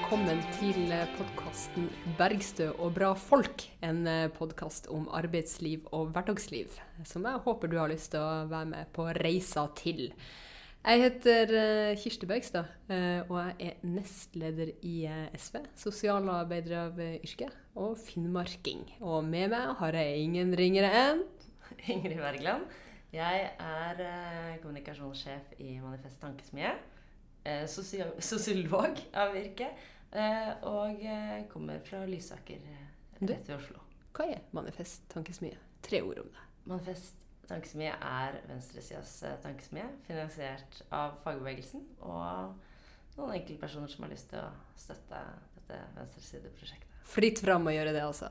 Velkommen til podkasten 'Bergstø og bra folk'. En podkast om arbeidsliv og hverdagsliv, som jeg håper du har lyst til å være med på reisa til. Jeg heter eh, Kirsti Bergstad, eh, og jeg er nestleder i eh, SV, sosialarbeider av yrke, og finnmarking. Og med meg har jeg ingen ringere enn Ingrid Wergeland. Jeg er kommunikasjonssjef i Manifest Tankesmie. Eh, sosiolog av yrke. Eh, og eh, kommer fra Lysaker rett ved Oslo. Hva er Manifest tankesmie? Tre ord om det. Manifest tankesmie er venstresidas tankesmie, finansiert av fagbevegelsen og noen enkeltpersoner som har lyst til å støtte dette venstresideprosjektet. Fritt fram å gjøre det, altså?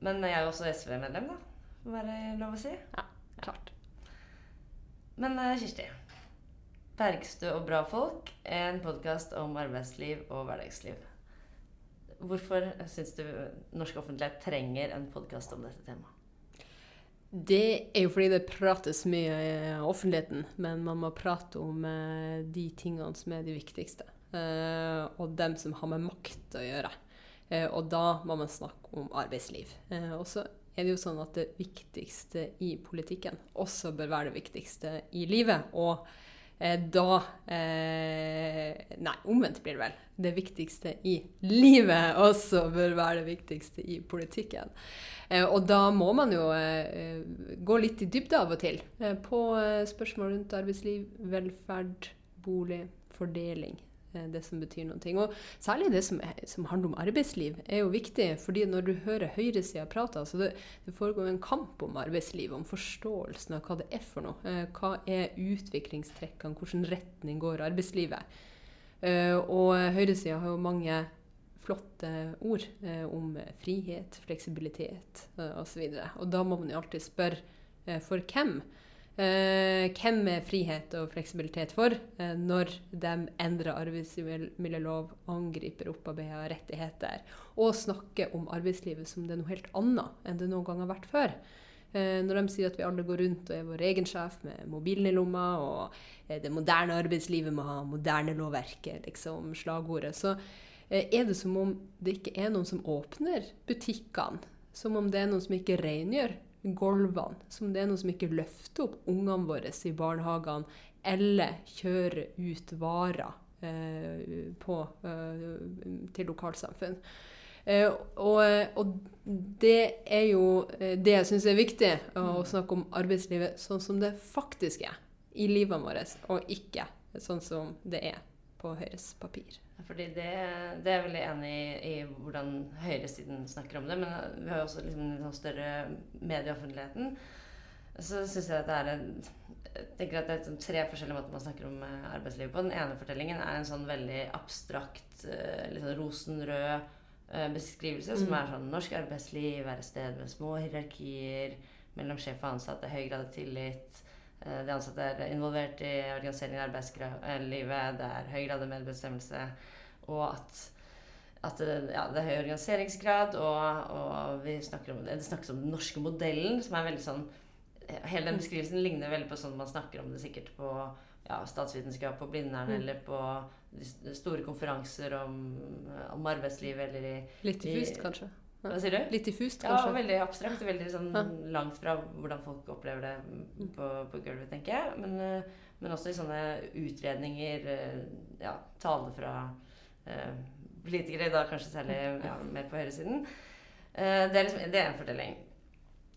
Men jeg er også SV-medlem, da. Må være lov å si. Ja, klart. Men Kirsti, Bergstø og bra folk, en podkast om arbeidsliv og hverdagsliv. Hvorfor syns du norsk offentlighet trenger en podkast om dette temaet? Det er jo fordi det prates mye i offentligheten, men man må prate om eh, de tingene som er de viktigste. Eh, og dem som har med makt å gjøre. Eh, og da må man snakke om arbeidsliv. og så er det jo sånn at det viktigste i politikken også bør være det viktigste i livet. Og Eh, da eh, Nei, omvendt blir det vel. Det viktigste i livet også bør være det viktigste i politikken. Eh, og da må man jo eh, gå litt i dybde av og til eh, på eh, spørsmål rundt arbeidsliv, velferd, bolig, fordeling Eh, det som betyr noe. Og særlig det som, som, handler om arbeidsliv, er jo viktig. fordi når du hører høyresida prate altså det, det, foregår en kamp om arbeidsliv, om forståelsen av hva det er for noe. Eh, hva er utviklingstrekkene, hvilken retning går arbeidslivet? Eh, og høyresida har jo mange flotte ord om frihet, fleksibilitet osv. Og, så og da må man jo alltid spørre for hvem. Eh, hvem er frihet og fleksibilitet for eh, når de endrer arbeidsmiljølov, angriper opparbeida rettigheter og snakker om arbeidslivet som det er noe helt annet enn det noen gang har vært før? Eh, når de sier at vi alle går rundt og er vår egen sjef med mobilen i lomma, og eh, det moderne arbeidslivet må ha moderne lovverket, liksom slagordet, så eh, er det som om det ikke er noen som åpner butikkene. Som om det er noen som ikke rengjør gulvene. Som det er noen som ikke løfter opp ungene våre i barnehagene, eller kjører ut varer eh, på, eh, til lokalsamfunn. Eh, og, og, det er jo eh, det jeg syns er viktig, å mm. snakke om arbeidslivet sånn som det faktisk er i livet våre, og ikke sånn som det er på Høyres papir. Fordi det, det er jeg veldig enig i, i hvordan høyresiden snakker om det. Men vi har jo også liksom en sånn større medieoffentligheten. Så syns jeg at det er en jeg tenker at det er sånn tre forskjellige måter man snakker om eh, arbeidslivet på. Den ene fortellingen er en sånn veldig abstrakt, eh, litt sånn rosenrød eh, beskrivelse. Mm. Som er sånn norsk arbeidsliv er et sted med små hierarkier mellom sjef og ansatte, høy grad av tillit. Eh, de ansatte er involvert i organisering av arbeidslivet. Det er høy grad av medbestemmelse. Og at, at ja, det er høy organiseringsgrad. Og, og vi snakker om, det snakkes om den norske modellen, som er veldig sånn Hele den beskrivelsen ligner veldig på sånn man snakker om det sikkert på ja, statsvitenskap på Blindern, mm. eller på store konferanser om, om arbeidslivet, eller i Litt diffust, kanskje? Hva sier du? Litt diffust, kanskje? Ja, veldig abstrakt. Veldig sånn langt fra hvordan folk opplever det på, på gulvet, tenker jeg. Men, eh, men, også i sånne utredninger, eh, ja, tale fra eh, politikere, da kanskje særlig ja, mer på høyresiden. Eh, det, er liksom, det er en fortelling.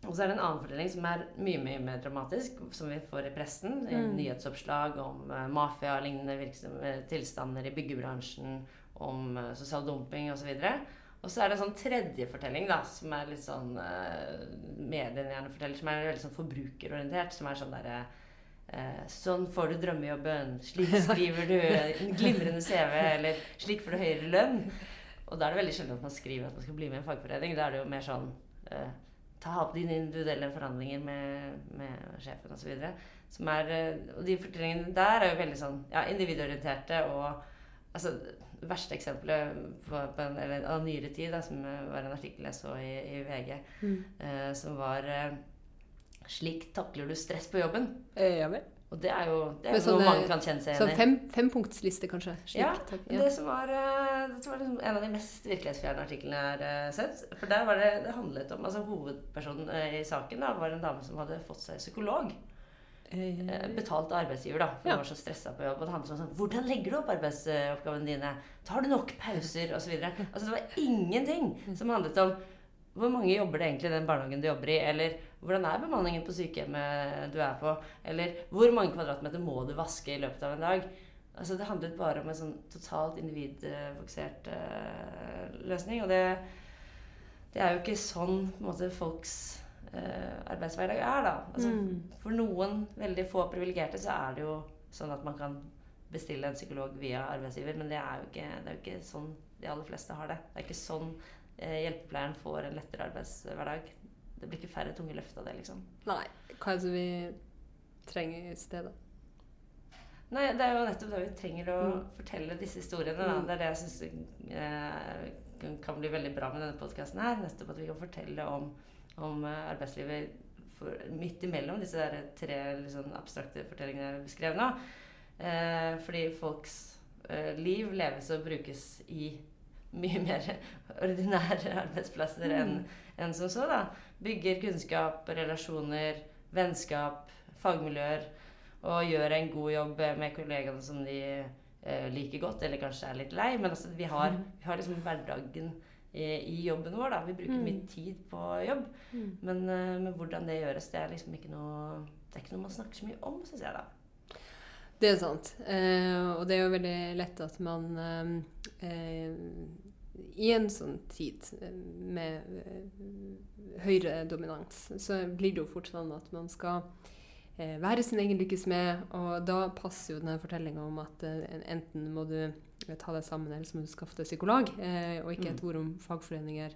Og så er det en annen fortelling som er mye mye mer dramatisk, som vi får i pressen. I mm. nyhetsoppslag om uh, mafia-lignende tilstander i byggebransjen, om uh, sosial dumping osv. Og, så og så er det en sånn tredje fortelling da, som er litt sånn uh, mediene gjerne forteller, som er veldig sånn forbrukerorientert. Som er sånn derre uh, Sånn får du drømmejobben. Slik skriver du en glimrende CV. Eller slik får du høyere lønn. Og da er det veldig sjelden at man skriver at man skal bli med i en fagforening. Da er det jo mer sånn uh, Ta opp dine individuelle forhandlinger med, med sjefen osv. Som er Og de fortellingene der er jo veldig sånn ja, individorienterte og altså verste eksempelet på, på en, eller, av nyere tid, da, som var en artikkel jeg så i, i VG, mm. eh, som var eh, 'Slik takler du stress på jobben'. Eh, ja vel. Og det er jo det er jo noe mange kan kjenne seg Så igjen i. fem, fempunktsliste, kanskje? Slik, Ja, takk. ja. Det som var, eh, det som var liksom en av de mest virkelighetsfjerne artiklene jeg har eh, sett. For der var det, det handlet om altså Hovedpersonen i saken da, var en dame som hadde fått seg psykolog. Eh, eh, Betalt av arbeidsgiver, da. For Ja. var så stressa på jobb. Og det handlet om sånn Hvordan legger du opp arbeidsoppgavene dine? Tar du nok pauser? Og så videre. Altså, det var ingenting som handlet om hvor mange jobber det egentlig i den barnehagen du jobber i? Eller hvordan er bemanningen på sykehjemmet du er på? Eller hvor mange kvadratmeter må du vaske i løpet av en dag? Altså, det handlet bare om en sånn totalt individfokusert uh, løsning. Og det, det er jo ikke sånn på en måte, folks arbeidshverdag er, da. Altså, Mm. For noen veldig få privilegerte så er det jo sånn at man kan bestille en psykolog via arbeidsgiver, men det er jo ikke, det er jo ikke sånn de aller fleste har det. Det er ikke sånn eh, hjelpepleieren får en lettere arbeidshverdag. Det blir ikke færre tunge løft av det, liksom. Nei. Hva er det vi trenger i stedet? Nei, det er jo nettopp det vi trenger å Mm. fortelle disse historiene. Da. Mm. Det er det jeg syns eh, kan bli veldig bra med denne podkasten her. Nettopp at vi kan fortelle om, om eh, arbeidslivet for, midt imellom disse der tre sånn abstrakte fortellingene jeg beskrev nå. Eh, fordi folks eh, liv leves og brukes i mye mer ordinære arbeidsplasser enn en som så. da. Bygger kunnskap, relasjoner, vennskap, fagmiljøer. Og gjør en god jobb med kollegaene som de eh, liker godt, eller kanskje er litt lei. Men altså, vi, har, vi har liksom hverdagen i, i jobben vår. da. Vi bruker Mm. mye tid på jobb. Mm. Men, eh, men hvordan det gjøres, det er liksom ikke noe det er ikke noe man snakker så mye om, syns jeg. da. Det er sant. Eh, og det er jo veldig lett at man eh, eh, I en sånn tid eh, med eh, høyere dominans, så blir det jo fort sånn at man skal eh, være sin egen lykkes med, og da passer jo denne fortellinga om at eh, enten må du eh, ta deg sammen, eller så må du skaffe deg psykolog, eh, og ikke et ord om fagforeninger.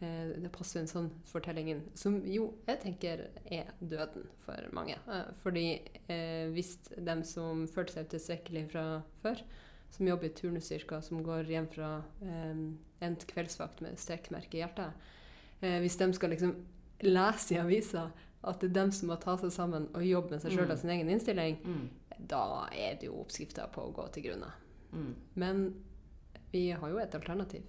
Eh, det passer jo en sånn fortelling inn, som jo jeg tenker er døden for mange. Eh, fordi eh, hvis dem som følte seg utilstrekkelig fra før, som jobber i turnusyrker, som går hjem fra eh, endt kveldsvakt med strekkmerke i hjertet, eh, hvis de skal liksom lese i avisa at det er dem som må ta seg sammen og jobbe med seg sjøl Mm. og sin egen innstilling, Mm. da er det jo oppskrifta på å gå til grunne. Mm. Men vi har jo et alternativ.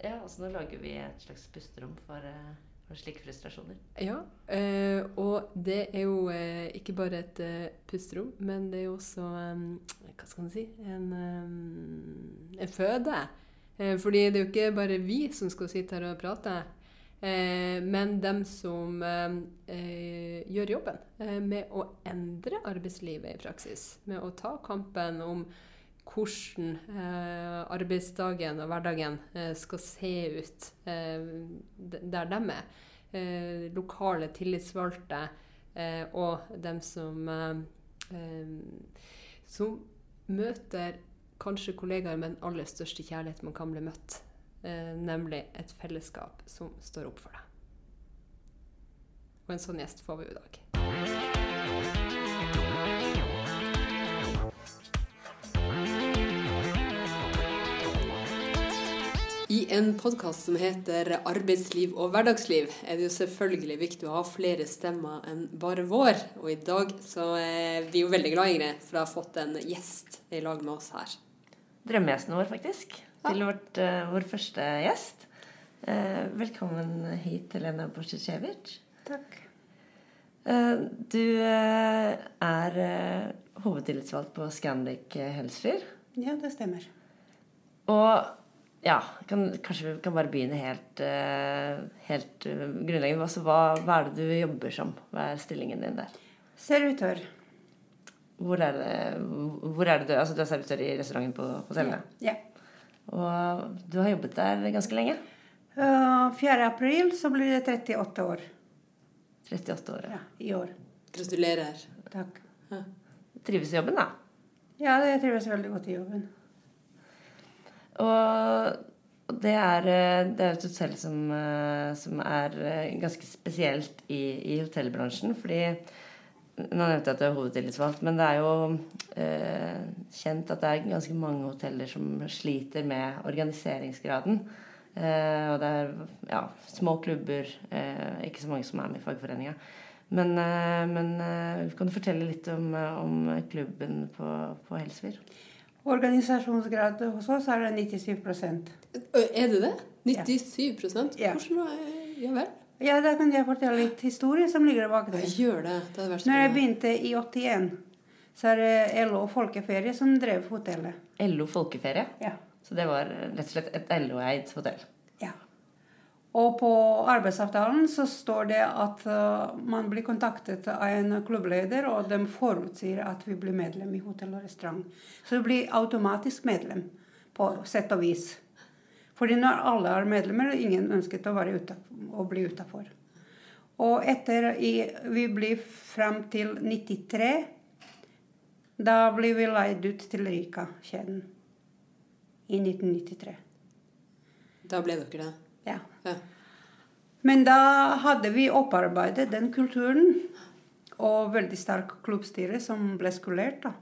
Ja, altså nå lager vi et slags pusterom for, eh, for slike frustrasjoner. Ja, eh, og det er jo eh, ikke bare et eh, pusterom, men det er jo også eh, Hva skal man si En, eh, en føde. Eh, fordi det er jo ikke bare vi som skal sitte her og prate, eh, men dem som gjør jobben eh, med å endre arbeidslivet i praksis. Med å ta kampen om hvordan eh, arbeidsdagen og hverdagen eh, skal se ut eh, der de er. Eh, lokale tillitsvalgte eh, og dem som eh, som møter kanskje kollegaer med den aller største kjærlighet man kan bli møtt. Nemlig et fellesskap som står opp for deg. Og en sånn gjest får vi i dag. En podkast som heter Arbeidsliv og hverdagsliv, er det jo selvfølgelig viktig å ha flere stemmer enn bare vår. Og i dag så er vi jo veldig glad, Ingrid, for å ha fått en gjest i lag med oss her. Drømmegjesten vår, faktisk. Til vårt, eh, vår første gjest. Eh, velkommen hit, Helena Borsicevic. Takk. Eh, du er hovedtillitsvalgt på Scandic Helsfyr. Ja, det stemmer. Og ja, kan, kanskje vi kan bare begynne helt, eh, helt eh, grunnleggende. Altså, hva, hva er det du jobber som? Hva er stillingen din der? Servitør. Hvor er det, hvor er det du Altså, du er servitør i restauranten på hotellet. Ja. Og du har jobbet der ganske lenge. Uh, 4. april så blir det 38 år. 38 år. Ja, i år. Gratulerer. Takk. Trives i jobben, da. Ja, jeg trives veldig godt i jobben. Og det er, eh, det er et hotell som, eh, som er eh, ganske spesielt i, i hotellbransjen. Fordi Nå nevnte jeg at det er hovedtillitsvalgt, men det er jo eh, kjent at det er ganske mange hoteller som sliter med organiseringsgraden. Eh, og det er ja, små klubber, eh, ikke så mange som er med i fagforeninga. Men, men kan du fortelle litt om, om klubben på, på Helsfyr? Organisasjonsgrad hos oss er det 97 Ø, Er det det? 97 Ja. Hvordan var Ja vel? Ja, da kan jeg fortelle litt historie som ligger bak det. Jeg gjør det. Det Når jeg begynte i 81, så er det LO Folkeferie som drev hotellet. LO Folkeferie. Ja. Så det var rett og slett et LO-eid hotell. Og på arbeidsavtalen så står det at uh, man blir kontaktet av en klubbleder, og de forutsier at vi blir medlem i hotell og restaurant. Så du blir automatisk medlem, på sett og vis. Fordi når alle er medlemmer, ingen ønsket å, være ute, å bli utafor. Og etter Vi blir frem til 93. Da blir vi leid ut til Rika-kjeden. I 1993. Da ble dere det. Men da hadde vi opparbeidet den kulturen. Og veldig sterk klubbstyre som ble skolert. da.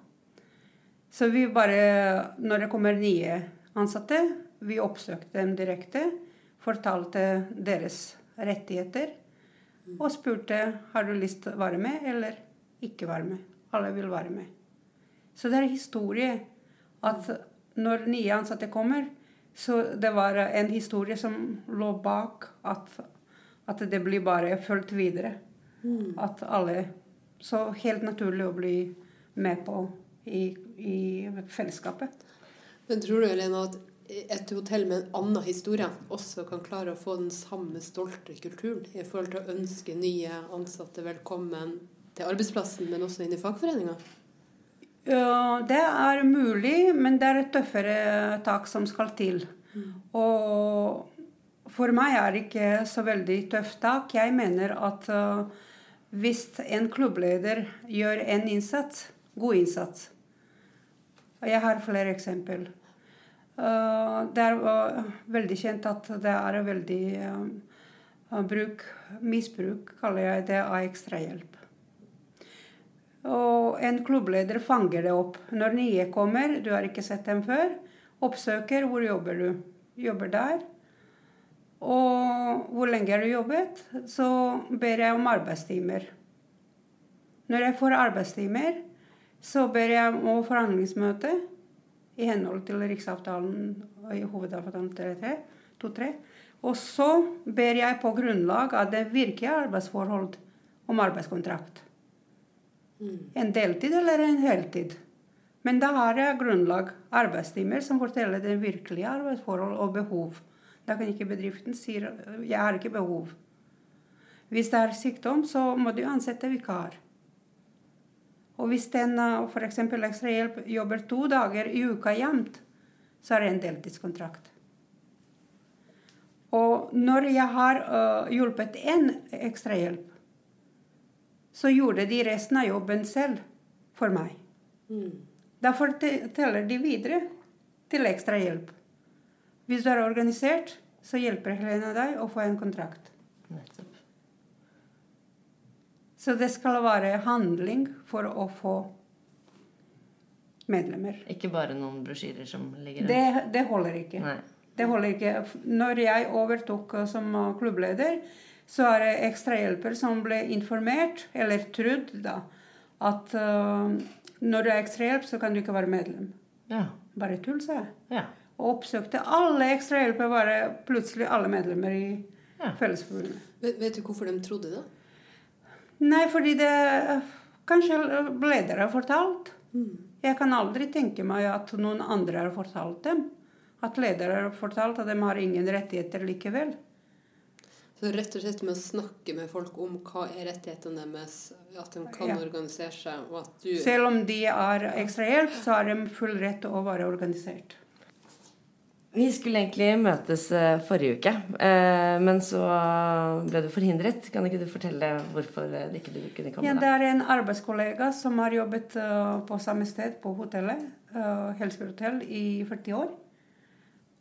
Så vi bare Når det kommer nye ansatte, vi oppsøkte dem direkte. Fortalte deres rettigheter. Og spurte har du lyst til å være med eller ikke være med. Alle vil være med. Så det er historie at når nye ansatte kommer, så det var en historie som lå bak at, at det blir bare fulgt videre. At alle Så helt naturlig å bli med på i, i fellesskapet. Men tror du, Elena, at et hotell med en annen historie også kan klare å få den samme stolte kulturen i forhold til å ønske nye ansatte velkommen til arbeidsplassen, men også inn i fagforeninga? Det er mulig, men det er et tøffere tak som skal til. Og for meg er det ikke så veldig tøft tak. Jeg mener at uh, hvis en klubbleder gjør en innsats, god innsats jeg har flere eksempel. Uh, det er uh, veldig kjent at det er veldig bruk, misbruk, kaller jeg det, av ekstrahjelp. En klubbleder fanger det opp. Når nye kommer, du har ikke sett dem før, oppsøker hvor jobber du. Jobber der. Og hvor lenge har du jobbet? Så ber jeg om arbeidstimer. Når jeg får arbeidstimer, så ber jeg om forhandlingsmøte i henhold til Riksavtalen i Hovedavtalen 2.3. Og så ber jeg på grunnlag av det virkelige arbeidsforhold om arbeidskontrakt. En deltid eller en heltid. Men da har jeg grunnlag arbeidstimer som forteller det virkelige arbeidsforhold og behov. Da kan ikke bedriften si jeg har ikke behov. Hvis det er sykdom, så må du ansette vikar. Og hvis den f.eks. ekstrahjelp jobber to dager i uka jevnt, så er det en deltidskontrakt. Og når jeg har uh, hjulpet én ekstrahjelp, så gjorde de resten av jobben selv for meg. Da forteller de videre til ekstra hjelp. Hvis du er organisert, så hjelper Helena deg å få en kontrakt. Nettopp. Så det skal være handling for å få medlemmer. Ikke bare noen brosjyrer som ligger rundt. Det, det holder ikke. Nei. Det holder ikke. Når jeg overtok som klubbleder, så er det ekstrahjelper som ble informert, eller trodd, da, at uh, når du er ekstrahjelp, så kan du ikke være medlem. Ja. Bare tull, sa jeg. ja. Og oppsøkte alle ekstrahjelper, bare plutselig alle medlemmer i Ja. Fellesforbundet. Vet, vet du hvorfor de trodde det? Nei, fordi det Kanskje ledere har fortalt. Jeg kan aldri tenke meg at noen andre har fortalt dem. At ledere har fortalt at de har ingen rettigheter likevel. Så rett og slett med å snakke med folk om hva er rettighetene deres, at de kan Ja. organisere seg, og at du Selv om de er ekstrahjelp, så har de full rett til å være organisert. Vi skulle egentlig møtes eh, forrige uke, eh, men så ble du forhindret. Kan ikke du fortelle hvorfor eh, ikke du kunne komme? Ja, det er en arbeidskollega som har jobbet på samme sted på hotellet, hotell, i 40 år.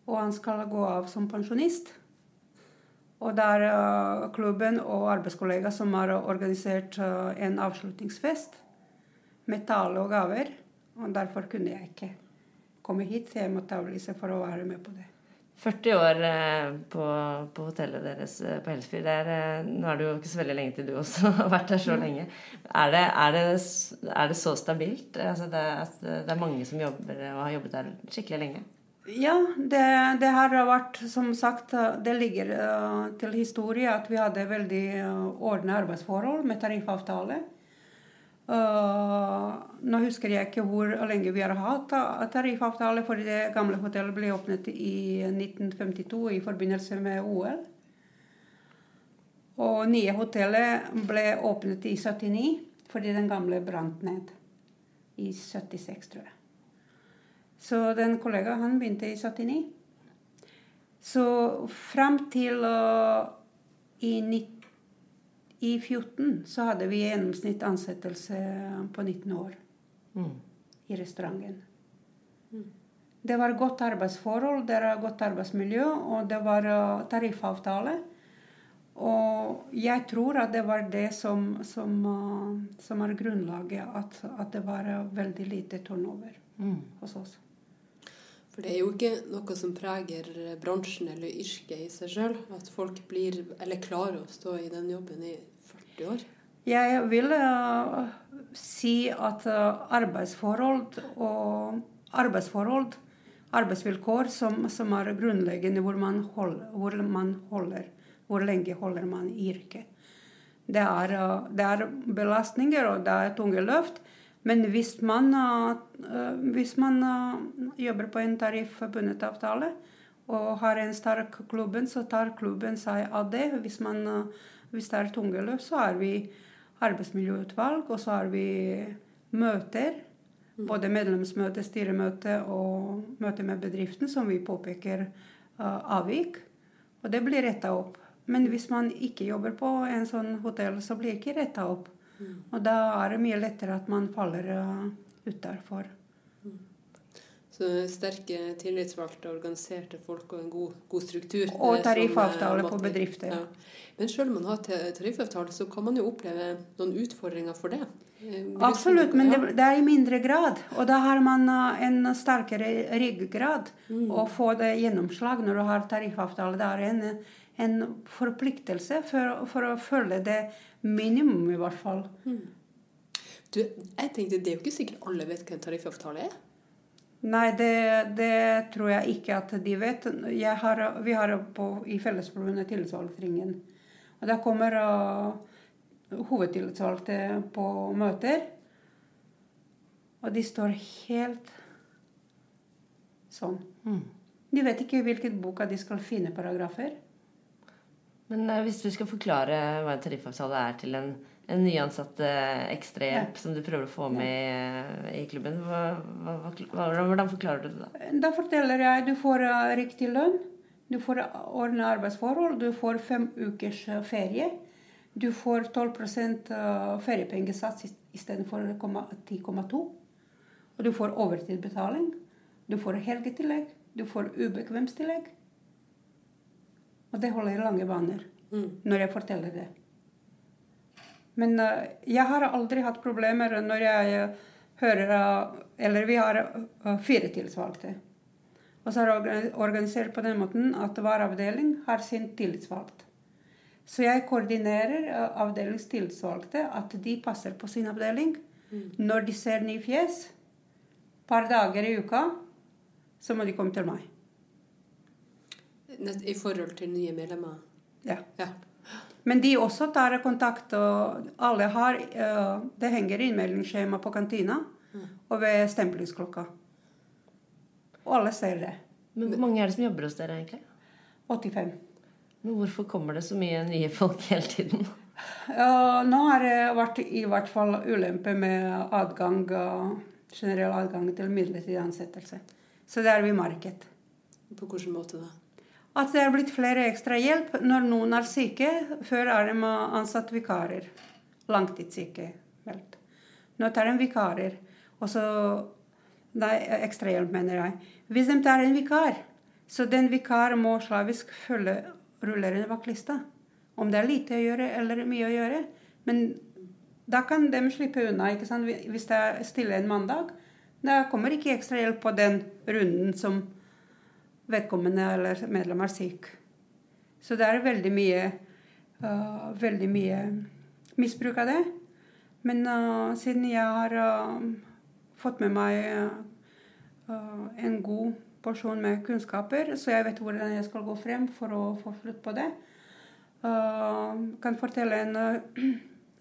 Og han skal gå av som pensjonist. Og det er uh, klubben og arbeidskollega som har organisert uh, en avslutningsfest med tale og gaver. Og derfor kunne jeg ikke komme hit. så Jeg måtte avlyse for å være med på det. 40 år eh, på, på, hotellet deres eh, på Helsfyr. Eh, nå er det jo ikke så veldig lenge til du også har vært der så lenge. Er det, er det, er det så stabilt? Altså det, at det er mange som jobber og har jobbet der skikkelig lenge? Ja, det, det har vært som sagt Det ligger til historie at vi hadde veldig ordna arbeidsforhold med tariffavtale. Uh, nå husker jeg ikke hvor lenge vi har hatt tariffavtale, for det gamle hotellet ble åpnet i 1952 i forbindelse med OL. Og nye hotellet ble åpnet i 79 fordi den gamle brant ned i 76, tror jeg. Så den kollegaen han begynte i 79. Så fram til uh, i 19 i 14 så hadde vi gjennomsnitt ansettelse på 19 år mm. i restauranten. Mm. Det var godt arbeidsforhold, det var godt arbeidsmiljø, og det var uh, tariffavtale. Og jeg tror at det var det som, som, uh, som er grunnlaget, at, at, det var veldig lite turnover mm. hos oss. For det er jo ikke noe som preger bransjen eller yrket i seg sjøl, at folk blir, eller klarer å stå i den jobben i 40 år. Jeg vil uh, si at uh, arbeidsforhold og arbeidsforhold, arbeidsvilkår som, som er grunnleggende hvor man, hold, hvor man, holder, hvor lenge holder man i yrket. Det er, uh, det er belastninger og det er tunge løft. Men hvis man, hvis man jobber på en tariffbundet avtale og har en sterk klubben, så tar klubben seg av det. Hvis man hvis det er tunge løp, så har vi arbeidsmiljøutvalg, og så har vi møter. Mm. Både medlemsmøte, styremøte og møte med bedriften, som vi påpeker avvik. Og det blir retta opp. Men hvis man ikke jobber på en sånn hotell, så blir det ikke retta opp. Mm. Og da er det mye lettere at man faller uh, utafor. Så sterke tillitsvalgte, organiserte folk og en god, god struktur. Og tariffavtale på bedrifter. Ja. Men selv om man har tariffavtale, så kan man jo oppleve noen utfordringer for det. Eh, Absolutt, men det, det, er i mindre grad. Og da har man eh, en sterkere ryggrad mm. å få det gjennomslag når du har tariffavtale. Det er en, en forpliktelse for, for, å følge det minimum, i hvert fall. Mm. Du, jeg tenkte, Det er jo ikke sikkert alle vet hva en tariffavtale er? Nei, det, det, tror jeg ikke at de vet. Har, vi har på, i Fellesforbundet tillitsvalgtringen. Og da kommer uh, hovedtillitsvalgte på møter. Og de står helt sånn. Mm. De vet ikke hvilken boka de skal finne paragrafer. Men uh, hvis du skal forklare hva en tariffavtale er til en en nyansatt eh, ekstrahjelp ja. som du prøver å få med i klubben. Hva, hva, hva, hvordan forklarer du det da? Da forteller jeg at du får riktig lønn. Du får ordna arbeidsforhold. Du får fem ukers ferie. Du får 12 uh, feriepengesats istedenfor 10,2. Og du får overtidsbetaling. Du får helgetillegg. Du får ubekvemstillegg. Og det holder i lange baner mm. når jeg forteller det. Men uh, jeg har aldri hatt problemer når jeg uh, hører uh, Eller vi har fire tillitsvalgte. Og så er det organisert på den måten at hver avdeling har sin tillitsvalgt. Så jeg koordinerer avdelings tillitsvalgte, at de passer på sin avdeling. Mm. Når de ser nye fjes, par dager i uka, så må de komme til meg. I forhold til nye medlemmer? Ja. ja. Men de også tar kontakt, og alle har uh, Det henger innmeldingsskjema på kantina mm. og ved stemplingsklokka. Og alle ser det. Men Hvor mange er det som jobber hos dere, egentlig? 85. Men hvorfor kommer det så mye nye folk hele tiden? Uh, nå har det vært i hvert fall ulempe med adgang, uh, generell adgang til midlertidig ansettelse. Så det er vi marked. På hvilken måte da? At det er blitt flere ekstra hjelp når noen er syke. Før er de ansatt vikarer. Langtidssyke. Nå tar de vikarer. Og så Nei, ekstrahjelp, mener jeg. Hvis de tar en vikar, så den vikar må slavisk følge rullerende vaktlista. Om det er lite å gjøre eller mye å gjøre. Men da kan de slippe unna. ikke sant? Hvis det er stille en mandag, da kommer ikke ekstrahjelp på den runden som vedkommende eller medlem er syk. Så det er veldig mye, uh, veldig mye misbruk av det. Men uh, siden jeg har uh, fått med meg en god porsjon med kunnskaper, så jeg vet hvordan jeg skal gå frem for å få slutt på det, kan fortelle en,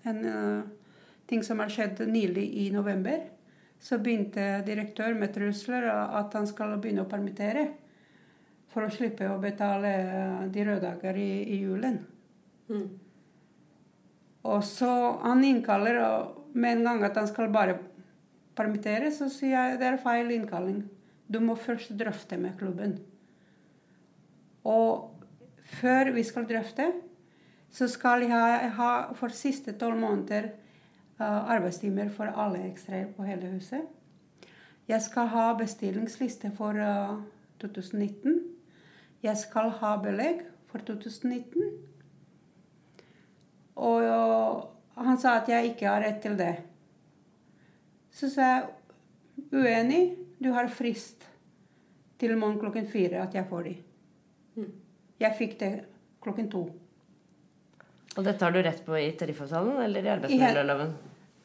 en ting som har skjedd nylig i november. Så begynte direktør med trusler at han skal begynne å permittere for å slippe å betale eh, de røde dager i, i julen. Mm. Og så han innkaller og med en gang at han skal bare permittere, så sier jeg det er feil innkalling. Du må først drøfte med klubben. Og før vi skal drøfte, så skal jeg ha for siste tolv måneder uh, arbeidstimer for alle ekstraer på hele huset. Jeg skal ha bestillingsliste for uh, 2019. Jeg skal ha belegg for 2019. Og han sa at jeg ikke har rett til det. Så sa jeg uenig. Du har frist til morgen klokken fire at jeg får de. Mm. Jeg fikk det klokken to. Og dette har du rett på i tariffavtalen eller i arbeidsmiljøloven?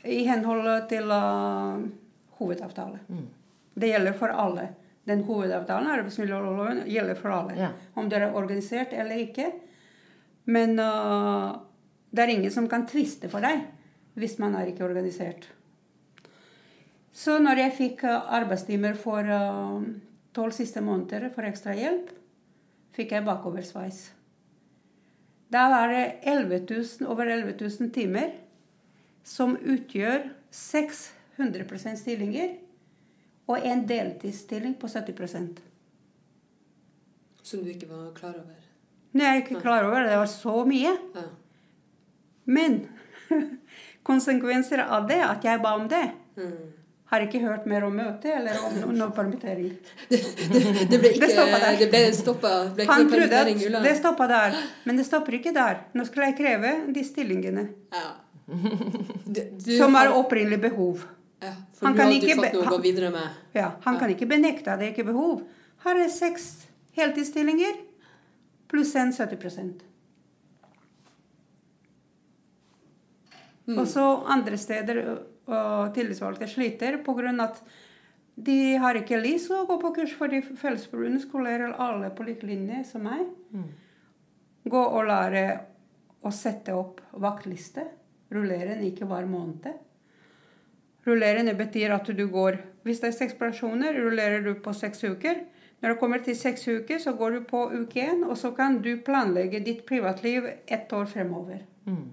I henhold til uh, hovedavtale. Mm. Det gjelder for alle den hovedavtalen, arbeidsmiljøloven, gjelder for alle. Ja. Om dere er organisert eller ikke. Men uh, det er ingen som kan tviste for deg hvis man er ikke organisert. Så når jeg fikk uh, arbeidstimer for uh, tolv uh, siste måneder for ekstra hjelp, fikk jeg bakoversveis. Da var det 11 000, over 11 000 timer som utgjør 600 stillinger og en deltidsstilling på 70% Som du ikke var klar over? Nei, jeg er ikke klar over det. Det var så mye. Ja. Men konsekvenser av det, at jeg ba om det mm. Har ikke hørt mer om møtet eller om noe permittering. det, det, det, ble ikke Det ble stoppa. Han trodde at det stoppa der. Men det stopper ikke der. Nå skal jeg kreve de stillingene. Ja. Du, du som er opprinnelig behov. Ja, for han du har ikke fått noe å gå videre med. Ja, Han ja. kan ikke benekte at det ikke er behov. Her er seks heltidsstillinger pluss en 70 mm. Og så andre steder og tillitsvalgte sliter pga. at de har ikke lyst til å gå på kurs fordi Fellesforbundet skolerer alle på lik linje som meg. Mm. Gå og lære å sette opp vaktliste. Rullere den ikke hver måned. Rullerende betyr at du går Hvis det er seks personer, rullerer du på seks uker. Når du kommer til seks uker, så går du på uke én, og så kan du planlegge ditt privatliv ett år fremover. Mm.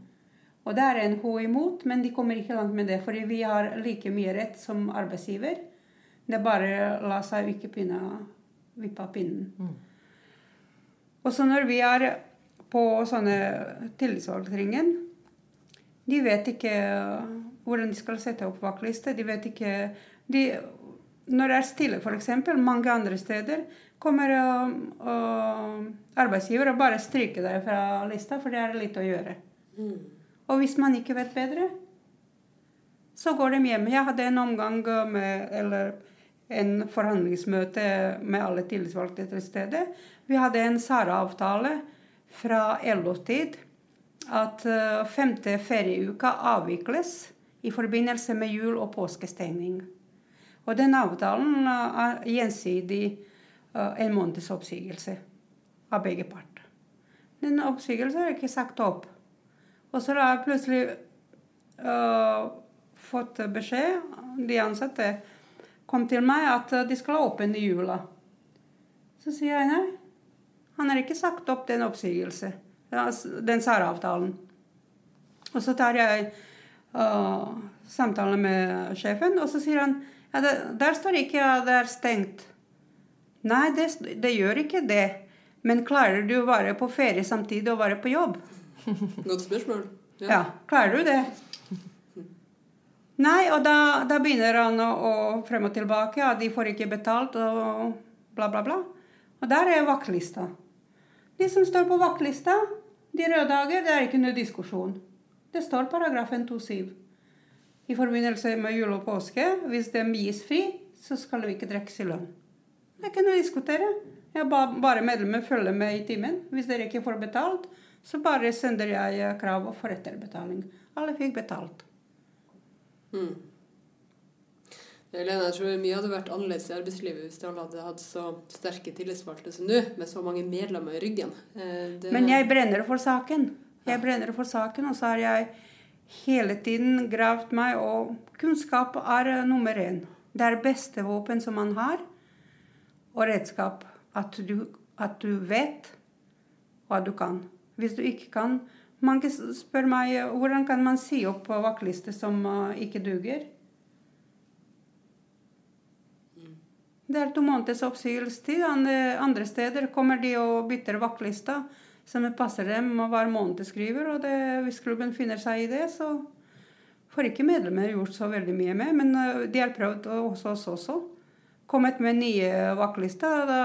Og det er NHO imot, men de kommer ikke langt med det. Fordi vi har like mye rett som arbeidsgiver. Det er bare la seg ikke pinne, vippe av pinnen. Mm. Og så når vi er på sånne tillitsvalgtringen, de vet ikke hvordan de skal sette opp vaktliste. De vet ikke de, Når det er stille, f.eks., mange andre steder, kommer uh, uh, arbeidsgiver og bare stryker deg fra lista, for det er litt å gjøre. Mm. Og hvis man ikke vet bedre, så går de hjem. Jeg hadde en omgang med Eller en forhandlingsmøte med alle tillitsvalgte til stede. Vi hadde en SARA-avtale fra LO-tid at uh, femte ferieuka avvikles i forbindelse med jul- og påskestengning. Og den avtalen er gjensidig eh, en måneds oppsigelse av begge parter. Den oppsigelsen er ikke sagt opp. Og så har jeg plutselig uh, fått beskjed, de ansatte kom til meg, at de skal åpent i jula. Så sier jeg nei. Han har ikke sagt opp den oppsigelse, den særavtalen. Og så tar jeg samtale med sjefen, og så sier han ja, det, der står ikke at det er stengt. Nei, det, det, gjør ikke det. Men klarer du å være på ferie samtidig og være på jobb? Godt spørsmål. Ja, ja klarer du det? Nei, og da, da begynner han å, å, frem og tilbake, at de får ikke betalt og bla, bla, bla. Og der er vaktlista. De som står på vaktlista, de røde dager, det er ikke noe diskusjon. Det står paragrafen 2-7. I forbindelse med jul og påske, hvis de gis fri, så skal vi ikke trekkes i lønn. Det er ikke noe å diskutere. Jeg ba, bare medlemmer følger med i timen. Hvis dere ikke får betalt, så bare sender jeg krav for etterbetaling. Alle fikk betalt. Mm. Helene, jeg tror mye hadde vært annerledes i arbeidslivet hvis alle hadde hatt så sterke tillitsvalgte som nå, med så mange medlemmer i ryggen. Eh, det... Men jeg brenner for saken. Jeg brenner for saken, og så har jeg hele tiden gravd meg, og kunnskap er nummer én. Det er beste våpen som man har, og redskap. At du, at du vet hva du kan. Hvis du ikke kan Mange spør meg hvordan kan man si opp vaktliste som uh, ikke duger. Det er to måneders oppsigelsestid. Andre steder kommer de og bytter vaktlista som passer dem og hver måned skriver. Og det, hvis klubben finner seg i det, så får ikke medlemmer gjort så veldig mye med. Men uh, de har prøvd hos oss også. Kommet med nye vaktlister. Da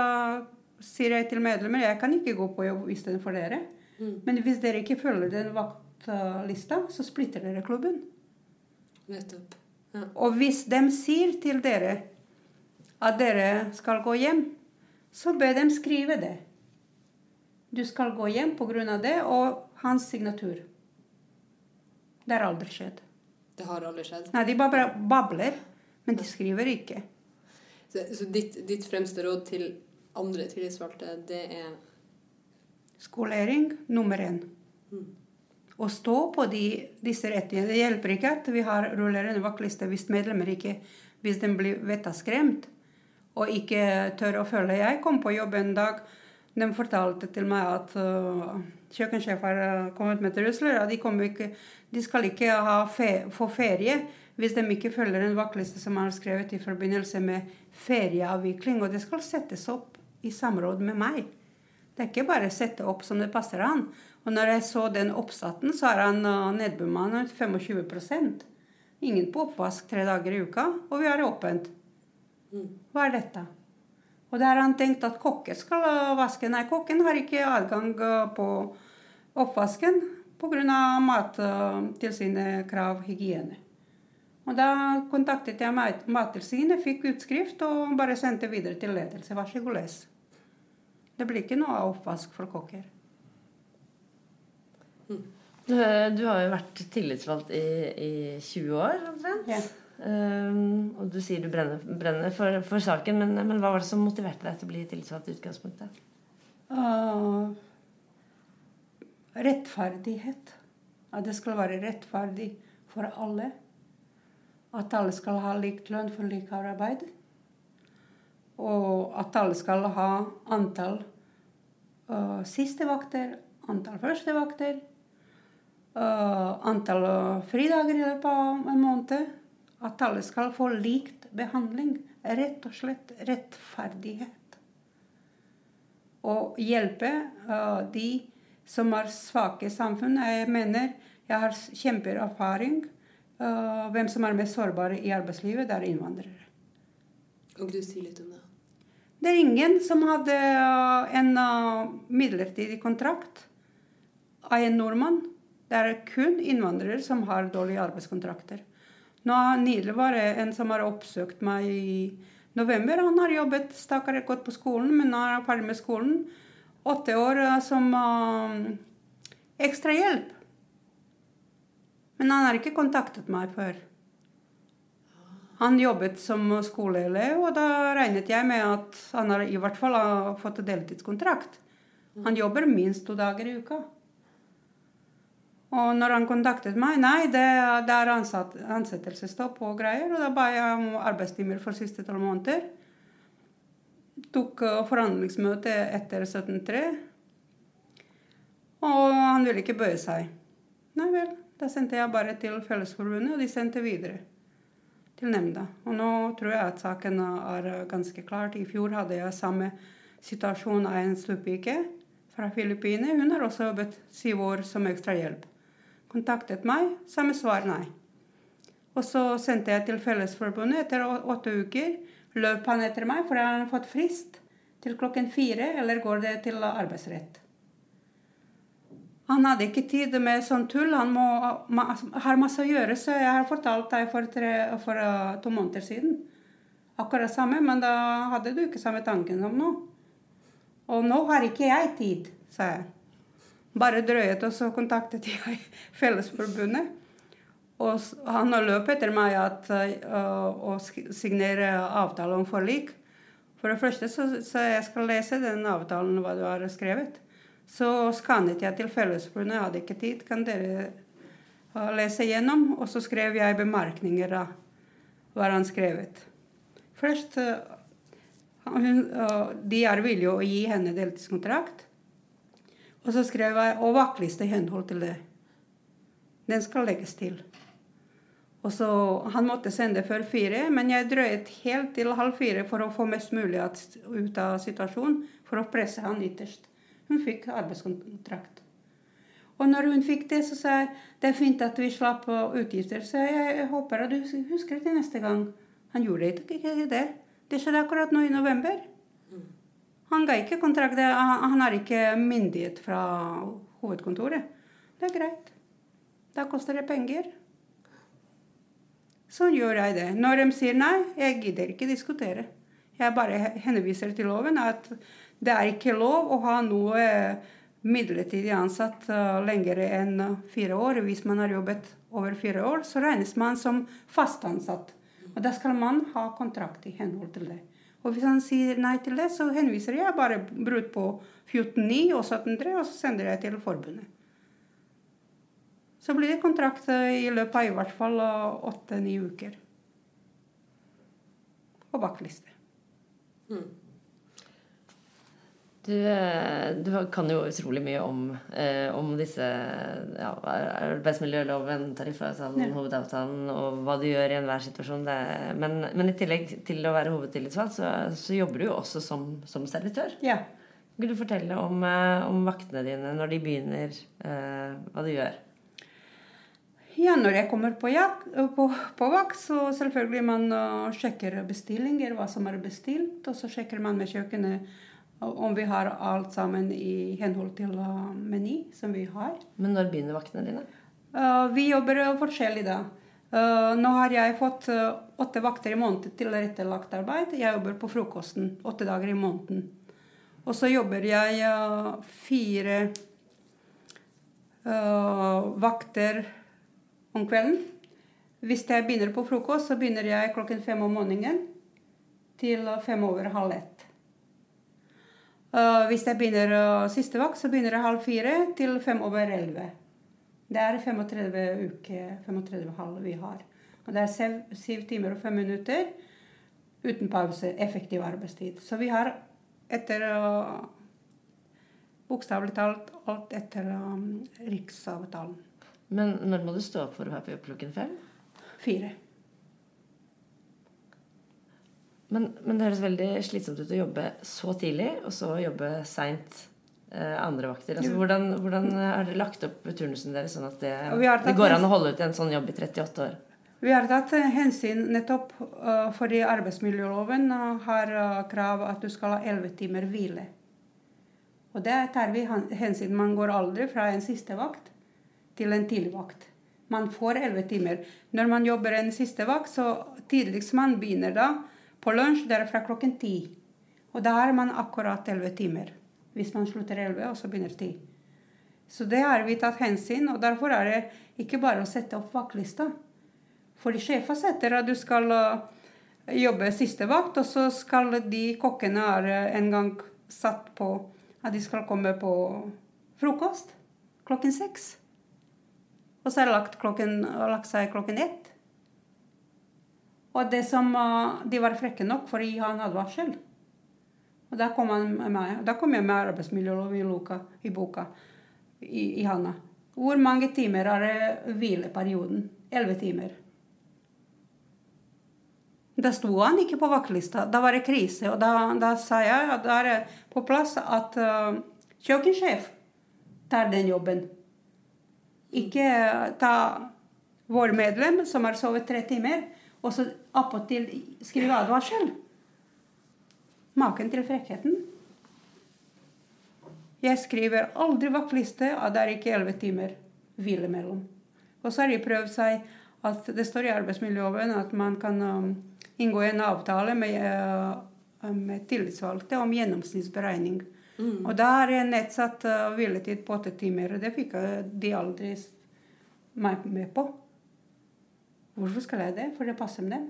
sier jeg til medlemmer jeg kan ikke gå på jobb istedenfor dere. Mm. Men hvis dere ikke følger den vaktlista, så splitter dere klubben. Nettopp. Ja. Og hvis de sier til dere at dere skal gå hjem, så bør de skrive det. Du skal gå hjem pga. det, og hans signatur. Det har aldri skjedd. Det har aldri skjedd? Nei, de bare babler, men de skriver ikke. Så, så ditt, ditt, fremste råd til andre tillitsvalgte, det er Skolering nummer én. Mm. Å stå på de, disse rettighetene. Det hjelper ikke at vi har rullerende vaktliste hvis medlemmer ikke Hvis de blir vettaskremt og ikke tør å følge. Jeg kom på jobb en dag. De fortalte til meg at uh, kjøkkensjef har kommet med trusler. Og de, ikke, de skal ikke fe, få ferie hvis de ikke følger en vaktliste som er skrevet i forbindelse med ferieavvikling. Og det skal settes opp i samråd med meg. Det er ikke bare å sette opp som det passer han. Og når jeg så den oppsatten, så er han uh, nedbemannet 25% Ingen på oppvask tre dager i uka, og vi har åpent. Hva er dette? Og der har han tenkt at kokken skal vaske. Nei, kokken har ikke adgang eh, på oppvasken pga. Mattilsynets krav hygiene. Og da kontaktet jeg Mattilsynet, fikk utskrift og bare sendte videre til ledelse. Vær så god, les. Det blir ikke noe oppvask for kokker. Du, du, har jo vært tillitsvalgt i, i 20 år omtrent. Ja. Um, og du sier du brenner, brenner for, for, saken, men, men, hva var det som motiverte deg til å bli tillitsvalgt i utgangspunktet? Uh, rettferdighet. At det skal være rettferdig for alle. At alle skal ha lik lønn for likt arbeid. Og at alle skal ha antall uh, siste vakter, antall første vakter, uh, antall fridager i løpet av en måned at alle skal få likt behandling. Rett og slett rettferdighet. Og hjelpe uh, de som er svake i samfunnet. Jeg mener jeg har kjempeerfaring. Uh, hvem som er mest sårbare i arbeidslivet, det er innvandrere. Kan du si litt om det? Det er ingen som hadde uh, en uh, midlertidig kontrakt av en nordmann. Det er kun innvandrere som har dårlige arbeidskontrakter. Nå Nylig var det en som har oppsøkt meg i november. Han har jobbet, stakkar gått på skolen, men nå er han ferdig med skolen. Åtte år eh, som uh, ekstrahjelp. Men han har ikke kontaktet meg før. Han jobbet som skoleelev, og da regnet jeg med at han har i hvert fall har fått deltidskontrakt. Han jobber minst to dager i uka. Og når han kontaktet meg Nei, det, det er ansatt, ansettelsesstopp og greier. Og da ba jeg om arbeidstimer for siste tolv måneder. Tok uh, forhandlingsmøte etter 17.3. Og han ville ikke bøye seg. Nei vel. Da sendte jeg bare til Fellesforbundet, og de sendte videre til nemnda. Og nå tror jeg at saken er ganske klart. I fjor hadde jeg samme situasjon av en stupike fra Filippinene. Hun har også jobbet syv år som ekstrahjelp kontaktet meg. Samme svar nei. Og så sendte jeg til Fellesforbundet etter åtte uker. Løp han etter meg, for han har fått frist til klokken fire, eller går det til arbeidsrett? Han hadde ikke tid med sånn tull. Han må, har masse å gjøre, så jeg har fortalt deg for, tre, for uh, to måneder siden akkurat samme, men da hadde du ikke samme tanken som nå. Og nå har ikke jeg tid, sa jeg. Bare drøyet, og så kontaktet jeg Fellesforbundet. Og han løp etter meg at, uh, å signere avtale om forlik. For det første så, så jeg skal lese den avtalen, hva du har skrevet. Så skannet jeg til Fellesforbundet, jeg hadde ikke tid. Kan dere lese gjennom? Og så skrev jeg bemerkninger av hva han skrevet. Først hun, De er villige å gi henne deltidskontrakt. Og så skrev jeg 'og vaktliste i henhold til det'. Den skal legges til. Og så, Han måtte sende før fire, men jeg drøyet helt til halv fire for å få mest mulig ut av situasjonen, for å presse han ytterst. Hun fikk arbeidskontrakt. Og når hun fikk det, så sa jeg det er fint at vi slapp utgifter. Så jeg, håper at du husker det neste gang. Han gjorde ikke det. Det skjedde akkurat nå i november. Han ga ikke. Han har ikke myndighet fra hovedkontoret. Det er greit. Da koster det penger. Sånn gjør jeg det. Når de sier nei, jeg gidder ikke diskutere. Jeg bare henviser til loven at det er ikke lov å ha noe midlertidig ansatt uh, lenger enn fire år. Hvis man har jobbet over fire år, så regnes man som fast ansatt. Og da skal man ha kontrakt i henhold til det. Og hvis han sier nei til det, så henviser jeg bare brudd på 14.9 og 17.3, og så sender jeg til forbundet. Så blir det kontrakt i løpet av i hvert fall åtte-ni uker. Og bakliste. Mm. Du, eh, du, kan jo utrolig mye om, eh, om disse ja, arbeidsmiljøloven, tariffavtalen, ja. hovedavtalen og hva du gjør i enhver situasjon. Men, men, i tillegg til å være hovedtillitsvalgt, så, så jobber du jo også som, som servitør. Ja. Kan du fortelle om, eh, om, vaktene dine når de begynner, eh, hva du gjør? Ja, når jeg kommer på, jak, på, på vakt, så selvfølgelig man uh, sjekker bestillinger, hva som er bestilt. Og så sjekker man med kjøkkenet om vi har alt sammen i henhold til uh, meny som vi har. Men når begynner vaktene dine? Uh, vi jobber forskjellig da. Nå har jeg fått åtte vakter i måneden til rettelagt arbeid. Jeg jobber på frokosten åtte dager i måneden. Og så jobber jeg fire vakter om kvelden. Hvis jeg begynner på frokost, så begynner jeg klokken fem om morgenen til fem over halv ett. Uh, hvis jeg begynner uh, siste vakt, så begynner jeg halv fire til fem over elleve. Det er 35 uker, 35 halv vi har. Og det er syv timer og fem minutter uten pause. Effektiv arbeidstid. Så vi har etter uh, Bokstavelig talt alt etter um, riksavtalen. Men når må du stå opp for å være på jobb klokken fem? Fire. Men, men, det høres veldig slitsomt ut å jobbe så tidlig, og så jobbe seint eh, andre vakter. Altså, hvordan, hvordan har dere lagt opp turnusen deres sånn at det, det går an å holde ut en sånn jobb i 38 år? Vi har tatt hensyn nettopp uh, fordi arbeidsmiljøloven uh, har uh, krav at du skal ha 11 timer hvile. Og det tar vi hensyn. Man går aldri fra en siste vakt til en tidlig vakt. Man får 11 timer. Når man jobber en siste vakt, så tidligst man begynner da, på lunsj det er fra klokken ti. Og da er man akkurat elleve timer. Hvis man slutter elleve, og så begynner ti. Så det har vi tatt hensyn, og derfor er det ikke bare å sette opp vaktlista. Fordi sjefen setter at du skal uh, jobbe siste vakt, og så skal de kokkene er uh, en gang satt på at de skal komme på frokost klokken seks. Og så er det lagt, klokken, lagt seg klokken ett. Og det som uh, De var frekke nok for å gi han advarsel. Og da kom, han med meg, da kom jeg med arbeidsmiljøloven i, boka i, i handa. Hvor mange timer er det hvileperioden? Elleve timer. Da sto han ikke på vaktlista. Da var det krise. Og da, da sa jeg at da er det på plass at uh, kjøkkensjef tar den jobben. Ikke ta vår medlem, som har sovet tre timer, og så appåtil skrive advarsel. Maken til frekkheten. Jeg skriver aldri vaktliste, og det er ikke elleve timer hvile mellom. Og så har de prøvd seg at det står i arbeidsmiljøloven at man kan um, inngå en avtale med, uh, med tillitsvalgte om gjennomsnittsberegning. Mm. Og da har jeg nedsatt uh, hviletid på åtte timer, og det fikk uh, de aldri meg med på. Hvorfor skal jeg det? For det passer med dem.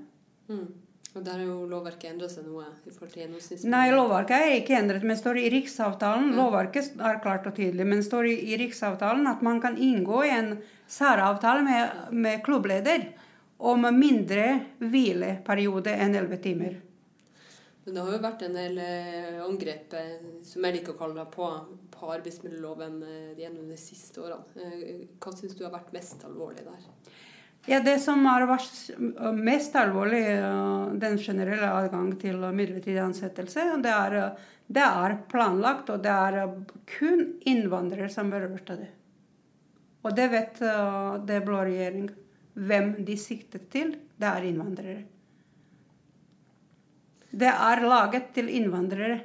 Mm. Og der har jo lovverket endra seg noe i forhold til gjennomsnitts... Nei, lovverket er ikke endret, men står i Riksavtalen. Ja. Lovverket er klart og tydelig, men står i, i Riksavtalen at man kan inngå en særavtale med, med klubbleder om mindre hvileperiode enn elleve timer. Men det har jo vært en del eh, angrep, eh, som jeg liker å kalle det, på, på arbeidsmiljøloven eh, gjennom de siste årene. Hva syns du har vært mest alvorlig der? Ja, Det som har vært mest alvorlig, den generelle adgang til midlertidig ansettelse, det er, det er planlagt, og det er kun innvandrere som berørt av det. Og det vet det blå regjering. Hvem de siktet til, det er innvandrere. Det er laget til innvandrere.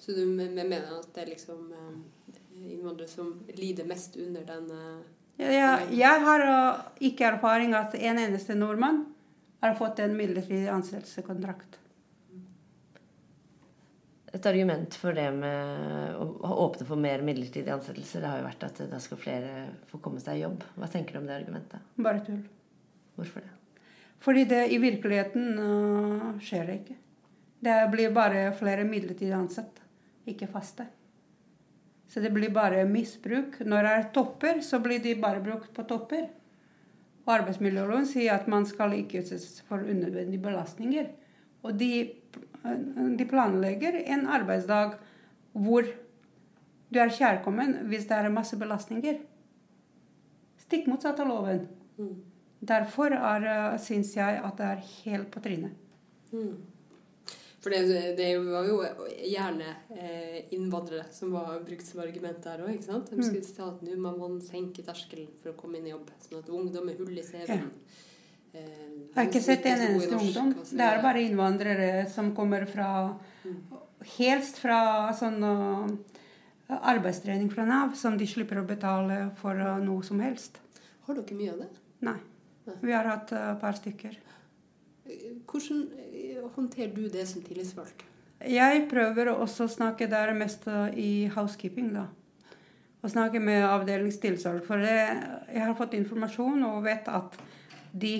Så du me- me- mener at det er liksom innvandrere som lider mest under den eh, Jeg, jeg har ikke erfaring at en eneste nordmann har fått en midlertidig ansettelseskontrakt. Et argument for det med å å åpne for mer midlertidige ansettelser, det har jo vært at da skal flere få komme seg i jobb. Hva tenker du om det argumentet? Bare tull. Hvorfor det? Fordi det i virkeligheten uh, skjer det ikke. Det blir bare flere midlertidig ansatte, ikke faste. Så det blir bare misbruk. Når det er topper, så blir de bare brukt på topper. Og arbeidsmiljøloven sier at man skal ikke utsettes for unødvendige belastninger. Og de, de planlegger en arbeidsdag hvor du er kjærkommen hvis det er masse belastninger. Stikk motsatt av loven. mm. Derfor er, øh, syns jeg at det er helt på trynet. Mm. For det, det var jo gjerne eh, innvandrere som var brukt som argument der òg. De Mm. skulle si at nå må man senke terskelen for å komme inn i jobb, sånn at ungdom med hull i CV-en eh, Jeg har ikke sett en eneste ungdom. Det er bare innvandrere som kommer fra Helst fra sånn uh, arbeidstrening fra Nav, som de slipper å betale for noe som helst. Har dere mye av det? Nei. Vi har hatt et par stykker. Eh, Hvordan eh, håndterer du det som tillitsvalgt? Jeg prøver også å snakke der mest i housekeeping, da. Å snakke med avdelingstillitsvalgt. For det, jeg har fått informasjon og vet at de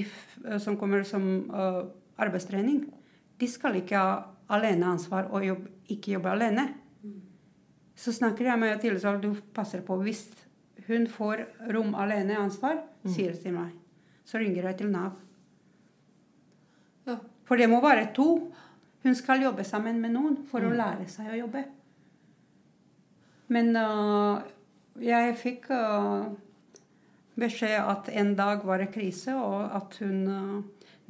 som kommer som uh, arbeidstrening, de skal ikke ha aleneansvar og jobbe, ikke jobbe alene. Så snakker jeg med tillitsvalgt, du passer på. Hvis hun får rom alene ansvar, sier det til meg. Så ringer jeg til Nav. For det må være to. Hun skal jobbe sammen med noen for å lære seg å jobbe. Men uh, jeg fikk uh, beskjed at en dag var det krise, og at hun uh,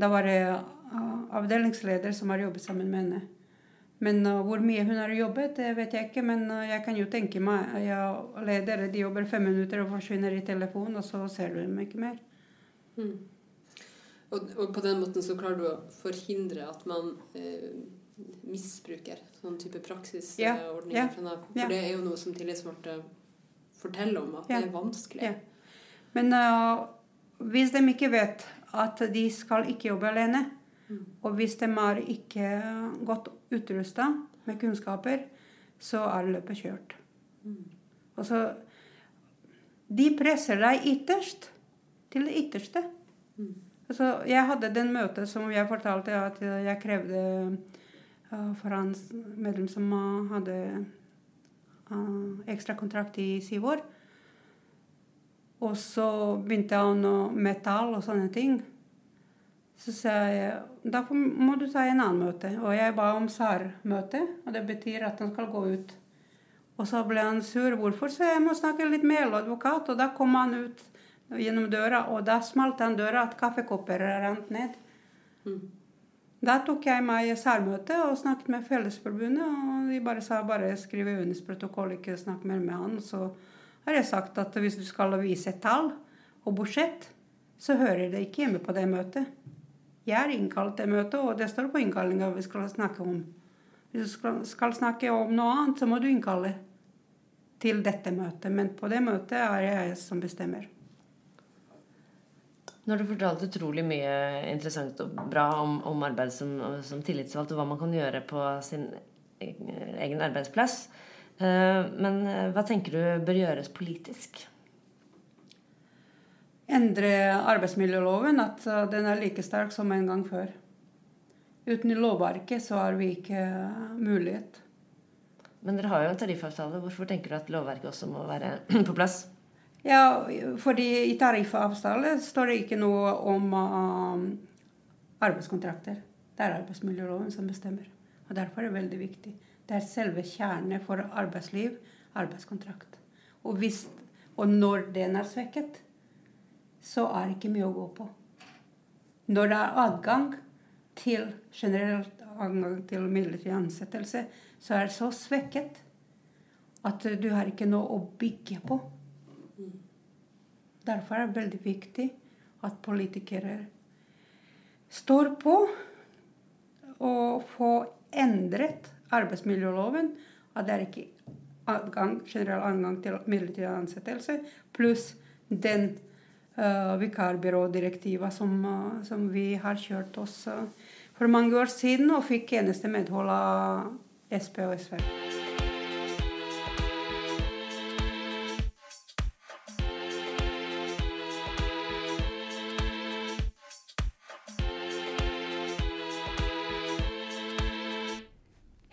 Da var det avdelingsleder som har jobbet sammen med henne. Men hvor mye hun har jobbet, det vet jeg ikke. Men jeg kan jo tenke meg jeg Ledere de jobber fem minutter og forsvinner i telefonen, og så ser du dem ikke mer. Mm. Og, og på den måten så klarer du å forhindre at man eh, misbruker sånn type praksisordninger Ja, ja, fra Nav. For ja. det er jo noe som tillitsvalgte forteller om, at det er vanskelig. Men uh, hvis de ikke vet at de skal ikke jobbe alene, Mm. og hvis de er ikke godt utrusta med kunnskaper, så er løpet kjørt. Mm. Og så De presser deg ytterst. Til det ytterste. Mm. Altså, jeg hadde den møtet som jeg fortalte at jeg krevde uh, for hans medlem som hadde ekstra ekstrakontrakt i syv år. Og så begynte han å metall og sånne ting. Så sa jeg da må du ta en annen møte. Og jeg ba om SAR-møte, og det betyr at han skal gå ut. Og så ble han sur. Hvorfor? Så jeg må snakke litt med LO-advokat. Og da kom han ut gjennom døra, og da smalt han døra at kaffekopper rant ned. Mm. Da tok jeg meg særmøte og snakket med Fellesforbundet, og de bare sa bare skrive UNEs protokoll, ikke snakk mer med han. Så har jeg sagt at hvis du skal vise tall og budsjett, så hører det ikke hjemme på det møtet. Jeg er innkalt til møtet, og det står på innkallinga vi skal snakke om. Hvis du skal snakke om noe annet, så må du innkalle til dette møtet. Men på det møtet er jeg som bestemmer. Nå har du fortalt utrolig mye interessant og bra om, om arbeid som, som, tillitsvalgt, og hva man kan gjøre på sin egen arbeidsplass. Eh, men eh, hva tenker du bør gjøres politisk? Endre arbeidsmiljøloven, at eh, den er like sterk som en gang før. Uten lovverket så har vi ikke mulighet. Men dere har jo en tariffavtale. Hvorfor tenker du at lovverket også må være på plass? Ja, fordi i tariffavtalen står det ikke noe om uh, arbeidskontrakter. Det er arbeidsmiljøloven som bestemmer. Og Derfor er det veldig viktig. Det er selve kjernen for arbeidsliv, arbeidskontrakt. Og, hvis, og når den er svekket, så er det ikke mye å gå på. Når det er adgang til generelt adgang til midlertidig ansettelse, så er det så svekket at du har ikke noe å bygge på. Derfor er det veldig viktig at politikere står på og får endret arbeidsmiljøloven. At det er ikke adgang, generell adgang til midlertidig ansettelse. Pluss den uh, vikarbyrådirektivet som, uh, som, vi har kjørt oss uh, for mange år siden, og fikk eneste medhold av SP og SV.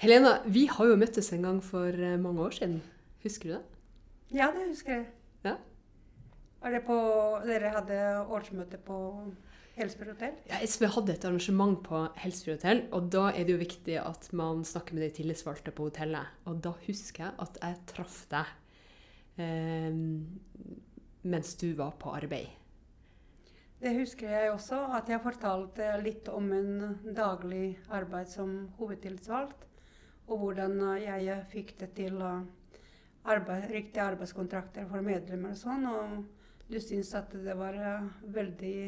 Helena, vi har jo møttes en gang for eh, mange år siden. Husker du det? Ja, det husker jeg. Ja. Var det på Dere hadde årsmøte på Helsfyr hotell? Ja, SV hadde et arrangement på Helsfyr hotell, og da er det jo viktig at man snakker med de tillitsvalgte på hotellet. Og da husker jeg at jeg traff deg eh, mens du var på arbeid. Det husker jeg også, at jeg fortalte litt om en daglig arbeid som hovedtillitsvalgt og hvordan jeg fikk det til arbeid, riktige arbeidskontrakter for medlemmer og sånn. Og du syns at det var veldig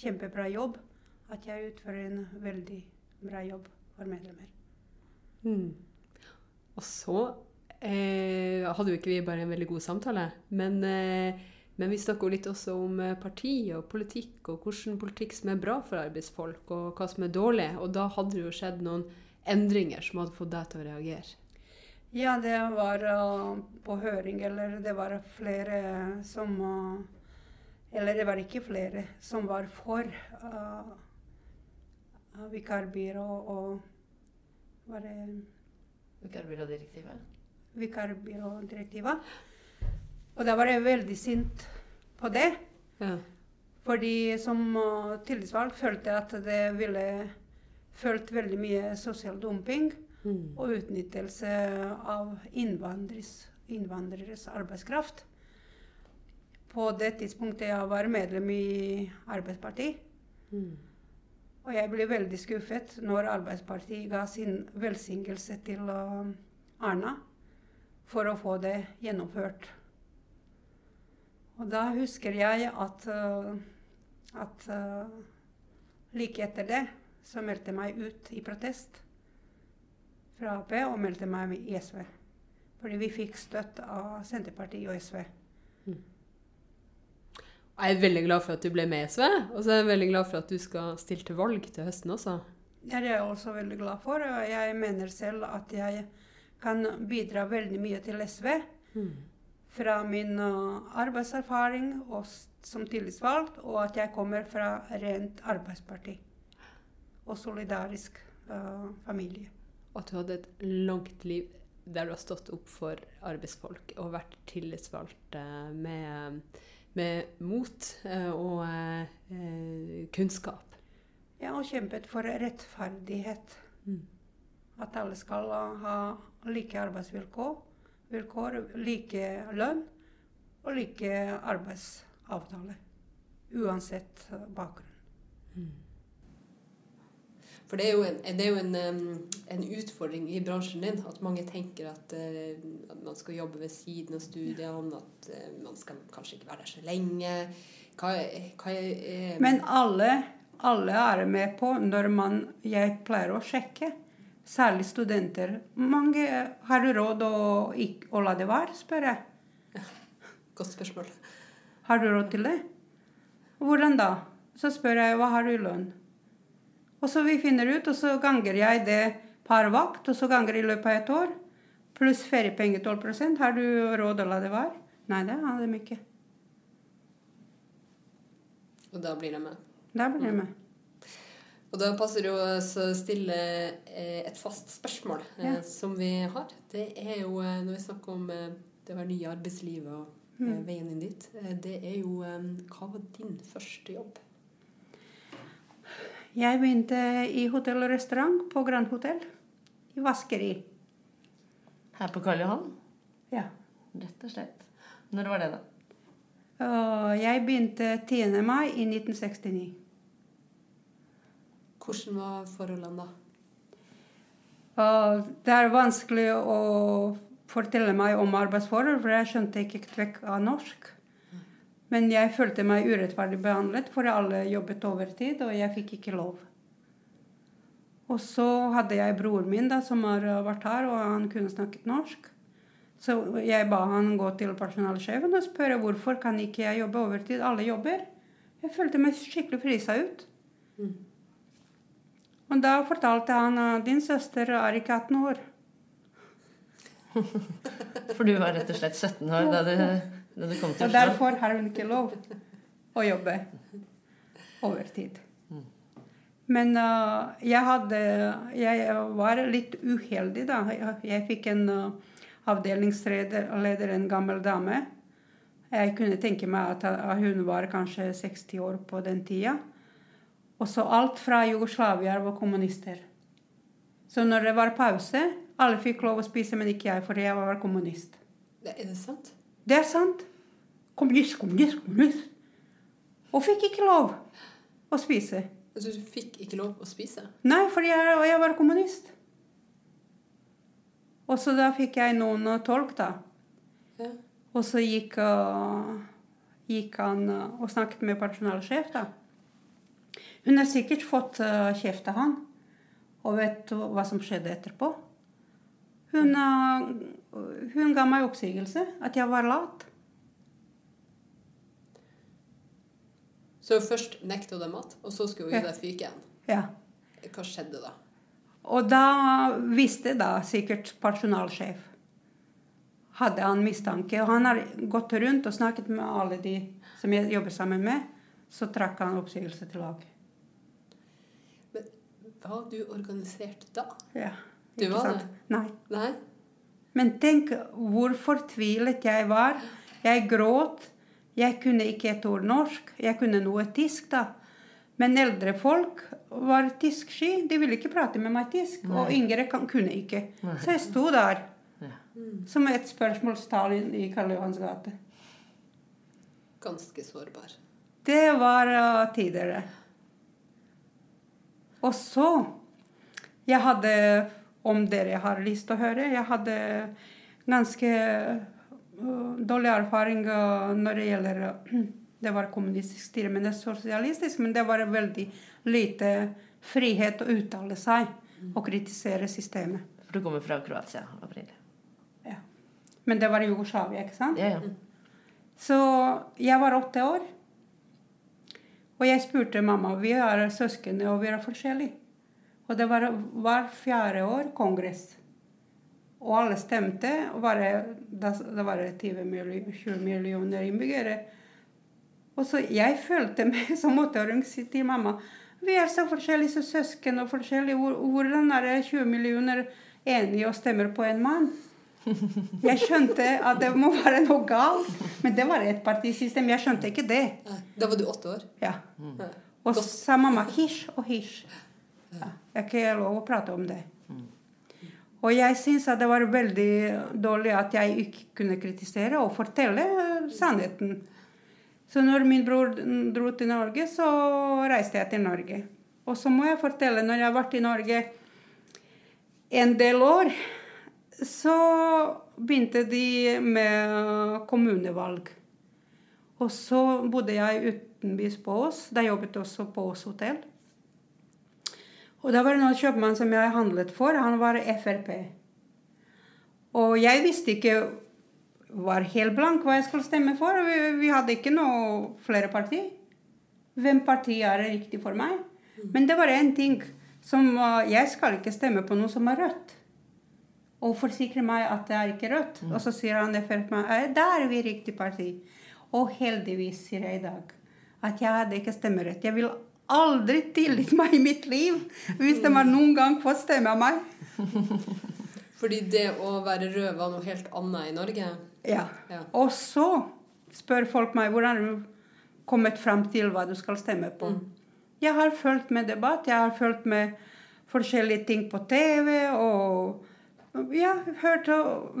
kjempebra jobb. At jeg utfører en veldig bra jobb for medlemmer. Mm. Og så eh, hadde jo ikke vi bare en veldig god samtale, men, eh, men vi snakka litt også om eh, parti og politikk, og hvilken politikk som er bra for arbeidsfolk, og hva som er dårlig. Og da hadde det jo skjedd noen endringer som hadde fått deg til å reagere? Ja, det var uh, på høring, eller det var flere som uh, Eller det var ikke flere som var for uh, vikarbyrå og var det Vikarbyrådirektivet? Vikarbyrådirektivet. Og da var jeg veldig sint på det. Ja. Fordi som uh, tillitsvalgt følte jeg at det ville følt veldig mye sosial dumping mm. og utnyttelse av innvandreres arbeidskraft. På det tidspunktet jeg var medlem i Arbeidspartiet. Mm. Og jeg ble veldig skuffet når Arbeidspartiet ga sin velsignelse til uh, Arna for å få det gjennomført. Og da husker jeg at, uh, at uh, like etter det så meldte jeg meg ut i protest fra Ap og meldte meg i SV. Fordi vi fikk støtt av Senterpartiet og SV. Mm. Jeg er veldig glad for at du ble med i SV, og så er jeg veldig glad for at du skal stille til valg til høsten også. Ja, det er jeg også veldig glad for. Og jeg mener selv at jeg kan bidra veldig mye til SV. Mm. Fra min uh, arbeidserfaring og som tillitsvalgt, og at jeg kommer fra rent arbeidsparti og solidarisk uh, familie. Og at du hadde et langt liv der du har stått opp for arbeidsfolk og vært tillitsvalgt uh, med, med, mot uh, og kunnskap. Ja, og kjempet for rettferdighet. Mm. At alle skal ha like arbeidsvilkår, vilkår, like lønn og like arbeidsavtale. Uansett bakgrunn. For det er jo, en, det er jo en, en, utfordring i bransjen din at mange tenker at, uh, at, man skal jobbe ved siden av studiene, at uh, man skal kanskje ikke være der så lenge. Hva, hva er, Men alle, alle er med på når man Jeg pleier å sjekke. Særlig studenter. Mange har du råd å, å la det være, spør jeg. Ja, godt spørsmål. Har du råd til det? Hvordan da? Så spør jeg hva har du i lønn. Og så vi finner ut, og så ganger jeg det per vakt, og så ganger i løpet av et år. Pluss feriepenger 12% Har du råd å la det være? Nei, det har de ikke. Og da blir de med. Da blir de med. Og da passer det å stille eh, et fast spørsmål eh, Ja. som vi har. Det er jo eh, når vi snakker om det å være ny i arbeidslivet og Mm. veien inn dit, det er jo Hva var din første jobb? Jeg begynte i hotell og restaurant på Grand Hotell. I vaskeri. Her på Karl Johan? Ja. Rett og slett. Når var det, da? Og jeg begynte 10. mai i 1969. Hvordan var forholdene da? Og det er vanskelig å fortelle meg om arbeidsforhold, for jeg skjønte ikke trekk av norsk. Men jeg følte meg urettferdig behandlet, for alle jobbet overtid, og jeg fikk ikke lov. Og så hadde jeg broren min da, som har uh, vært her, og han kunne snakket norsk. Så jeg ba han gå til personalsjefen og spørre hvorfor kan ikke jeg jobbe overtid. Alle jobber. Jeg følte meg skikkelig frisa ut. Mm. Og da fortalte han at din søster er ikke 18 år. For du var rett og slett 17 år da du, Og derfor har hun ikke lov å jobbe overtid. Men uh, jeg hadde Jeg var litt uheldig, da. Jeg, jeg fikk en uh, avdelingsleder, en gammel dame. Jeg kunne tenke meg at uh, hun var kanskje 60 år på den tida. Og så alt fra Jugoslavia var kommunister. Så når det var pause, alle fikk lov å spise, men ikke jeg, for jeg var kommunist. Det, er det sant? Det er sant. Kommunist, kommunist, kommunist. Og fikk ikke lov å spise. Altså, du fikk ikke lov å spise? Nei, for jeg, jeg var kommunist. Og så da fikk jeg noen tolk, da. Ja. Og så gikk, uh, gikk han uh, og snakket med personalsjef, da. Hun har sikkert fått uh, kjeft av han. Og vet du hva som skjedde etterpå? Hun, hun ga meg oppsigelse. At jeg var lat. Så først nekta deg mat, og så skulle hun gi deg fyken. Ja. Hva skjedde da? Og da visste da sikkert personalsjef. Hadde han mistanke. Og han har gått rundt og snakket med alle de som jeg jobber sammen med. Så trakk han oppsigelse tilbake. Var du organisert da? Ja, Du var sant? det? Nei. Nei? Men tenk hvor fortvilet jeg var. Jeg gråt. Jeg kunne ikke et ord norsk. Jeg kunne noe tysk, da. Men eldre folk var tysksky. De ville ikke prate med meg tysk. Og yngre kan, kunne ikke. Så jeg sto der Ja. som et spørsmålstegn i Karl Johans gate. Ganske sårbar. Det var uh, tidligere. Og så Jeg hadde, om dere har lyst til å høre, jeg hadde ganske uh, dårlig erfaring uh, når det gjelder uh, Det var kommunistisk styre, men det er sosialistisk. Men det var veldig lite frihet å uttale seg og kritisere systemet. For du kommer fra Kroatia opprinnelig? Ja. Men det var Jugoslavia, ikke sant? Ja, ja. Så jeg var åtte år. Og jeg spurte mamma vi er søsken og vi er forskjellige. Og det var hver fjerde år kongress. Og alle stemte. Og bare, da, da var det 20 millioner, millioner innbyggere. Og så jeg følte meg som åtteåring si til mamma vi er så forskjellige som søsken og forskjellige. Hvor- Hvordan er det 20 millioner enige og stemmer på en mann? Jeg skjønte at det må være noe galt. Men det var et partisystem. Jeg skjønte ikke det. Da var du åtte år? Ja. Og Og sa mamma hysj og hysj. Ja. Jeg har ikke lov å prate om det. Og jeg syns at det var veldig dårlig at jeg ikke kunne kritisere og fortelle sannheten. Så når min bror dro til Norge, så reiste jeg til Norge. Og så må jeg fortelle, når jeg har vært i Norge en del år, så begynte de med kommunevalg. Og så bodde jeg utenbys på Ås. Da jobbet også på Ås hotell. Og da var det noen kjøpmann som jeg handlet for. Han var Frp. Og jeg visste ikke var helt blank hva jeg skulle stemme for. Vi, vi hadde ikke noe flere parti. hvem parti er riktig for meg. Men det var én ting som uh, Jeg skal ikke stemme på noe som er rødt. Og forsikre meg at det er ikke rødt. Og så sier han Frp meg da er vi riktig parti. Og heldigvis sier jeg i dag at jeg hadde ikke stemmerett. Jeg vil aldri tillit meg i mitt liv hvis de har noen gang fått stemme av meg. Fordi det å være rød var noe helt annet i Norge? Ja. Ja. Og så spør folk meg hvordan har du kommet fram til hva du skal stemme på. Jeg har fulgt med debatt, jeg har fulgt med forskjellige ting på TV. Og har hørt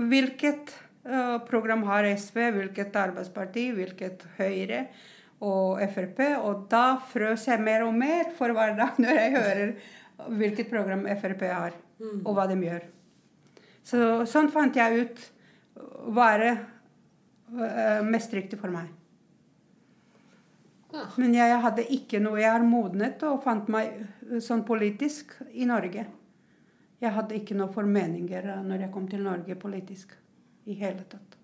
hvilket uh, program har SV, hvilket Arbeidsparti, hvilket Høyre og Frp. Og da frøs jeg mer og mer for hver dag når jeg hører hvilket program Frp har, og hva de gjør. Så sånn fant jeg ut hva er det mest riktig for meg. Men jeg hadde ikke noe Jeg har modnet og fant meg uh, sånn politisk i Norge. Jeg hadde ikke noe formeninger når jeg kom til Norge politisk i hele tatt.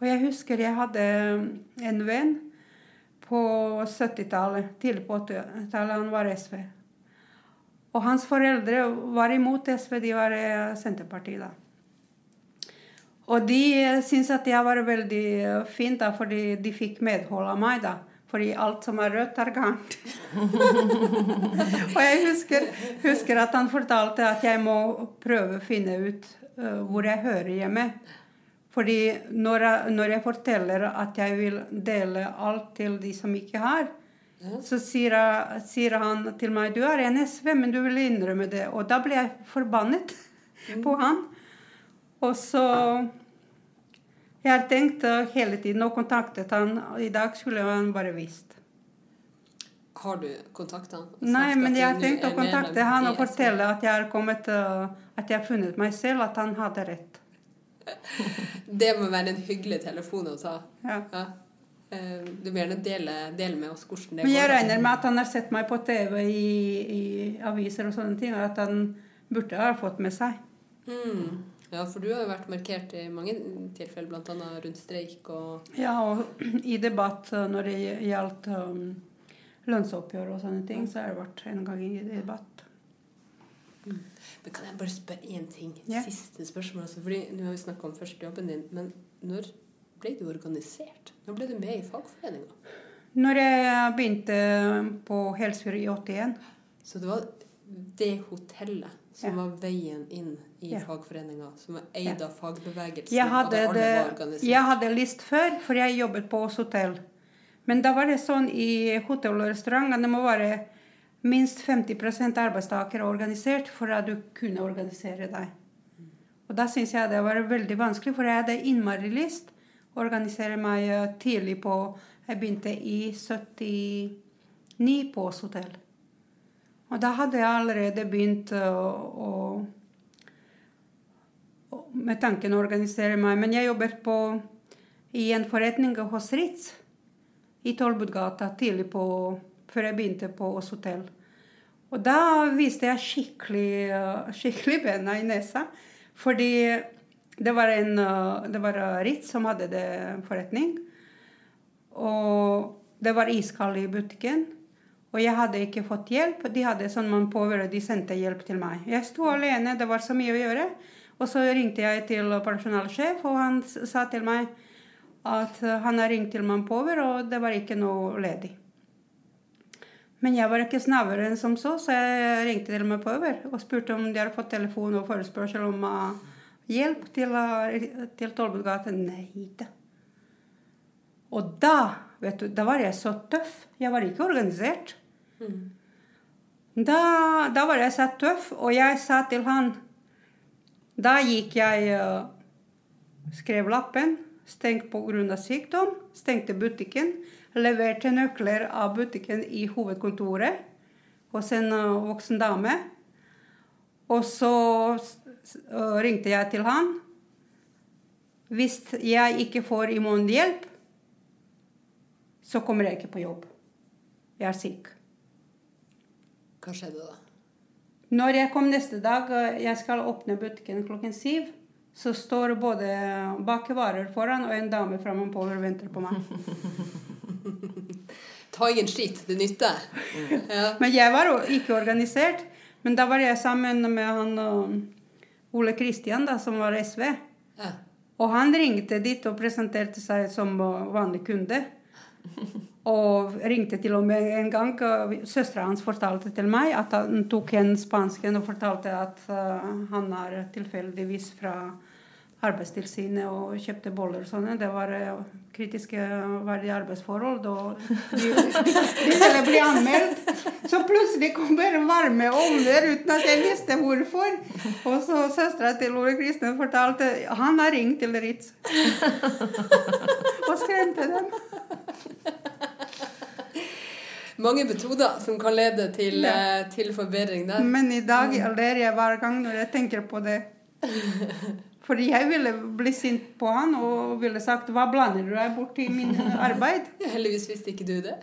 Og jeg husker jeg hadde um, en venn på 70-tallet, tidlig på 80-tallet. Han var SV. Og hans foreldre var imot SV, de var eh, Senterpartiet da. Og de eh, syntes at jeg var veldig eh, fin, da, fordi de fikk medhold av meg. da. Fordi alt som er rødt, er gærent. og jeg husker, husker at han fortalte at jeg må prøve å finne ut uh, hvor jeg hører hjemme. Fordi når jeg, når jeg forteller at jeg vil dele alt til de som ikke har, så sier, jeg, sier han til meg 'Du er en SV, men du vil innrømme det.' Og da ble jeg forbannet på han. Og så Jeg har tenkt hele tiden og kontaktet han. I dag skulle han bare visst. Har du kontakta han? Nei, men jeg har tenkt å kontakte han og fortelle at jeg har kommet uh, At jeg har funnet meg selv, at han hadde rett. Det må være en hyggelig telefon å ta. Ja. Ja. Eh, Du må gjerne dele, dele med oss hvordan det Men jeg regner med at han har sett meg på TV i, i aviser og sånne ting, og at han burde ha fått med seg. Mm. Ja, for du har jo vært markert i mange tilfeller, bl.a. rundt streik og Ja, og i debatt uh, når det gjaldt um, lønnsoppgjør og sånne ting, så har jeg vært en gang i debatt. Men kan jeg bare spørre én ting? Yeah. Siste spørsmål. Altså, fordi Nå har vi snakka om førstejobben din, men når ble du organisert? Når ble du med i fagforeninga? Når jeg begynte på Helsfyr i 81 Så det var det hotellet som Ja. var veien inn i Ja. fagforeninga, som var eid Ja. av fagbevegelsen, jeg hadde, det, jeg hadde lyst før, for jeg jobbet på Ås hotell. Men da var det sånn i hotell og restaurant at det må være minst 50% arbeidstakere organisert for at du kunne organisere deg. Og da syns jeg det var veldig vanskelig, for jeg hadde innmari lyst å organisere meg eh, tidlig på Jeg begynte i 79 på Ås hotell. Og da hadde jeg allerede begynt eh, å, å med tanken å organisere meg. Men jeg jobbet på, i en forretning hos Ritz i Tollbudgata tidlig på, før jeg begynte på Ås hotell. Og da viste jeg skikkelig, eh, skikkelig bena i nesa. Fordi det var, en, eh, det var Ritz som hadde det forretning. Og det var iskald i butikken. Og jeg hadde ikke fått hjelp. De hadde sånn man påver, de sendte hjelp til meg. Jeg sto alene, det var så mye å gjøre. Og så ringte jeg til personalsjef, og han sa til meg at eh, han har ringt til Manpower, og det var ikke noe ledig. Men jeg var ikke snauere enn som så, så jeg ringte til meg på over og spurte om de hadde fått telefon og forespørsel om eh, hjelp til, uh, til Tollbudgata. Nei da. Og da, vet du, da var jeg så tøff. Jeg var ikke organisert. Da, da var jeg så tøff, og jeg sa til han Da gikk jeg uh, Skrev lappen, stengt pga. sykdom, stengte butikken, leverte nøkler av butikken i hovedkontoret hos en uh, voksen dame. Og så uh, ringte jeg til han. Hvis jeg ikke får i morgen hjelp, så kommer jeg ikke på jobb. Jeg er syk. Hva skjedde da? Når jeg kom neste dag, eh, jeg skal åpne butikken klokken syv, så står både bakevarer foran og en dame fra Manpower og venter på meg. Ta ingen skitt, Det nytter. Ja. Men jeg var ikke organisert. Men da var jeg sammen med han Ole Kristian, da, som var SV. Ja. Og han ringte dit og presenterte seg som vanlig kunde. Og ringte til og med en gang Søstera hans fortalte til meg at han tok en spansk en og fortalte at uh, han er tilfeldigvis fra Arbeidstilsynet og kjøpte boller og sånne. Det var uh, kritiske verdige arbeidsforhold. Og de, de, ville bli anmeldt. Så plutselig kommer varme ovner uten at jeg visste hvorfor. Og så søstera til Ole Kristin fortalte han har ringt til Ritz. og skremte dem. Mange metoder som kan lede til, eh, til forbedring der. Men i dag ler jeg hver gang når jeg tenker på det. Fordi jeg ville bli sint på han og ville sagt 'Hva blander du deg bort i min arbeid?' Heldigvis visste ikke du det.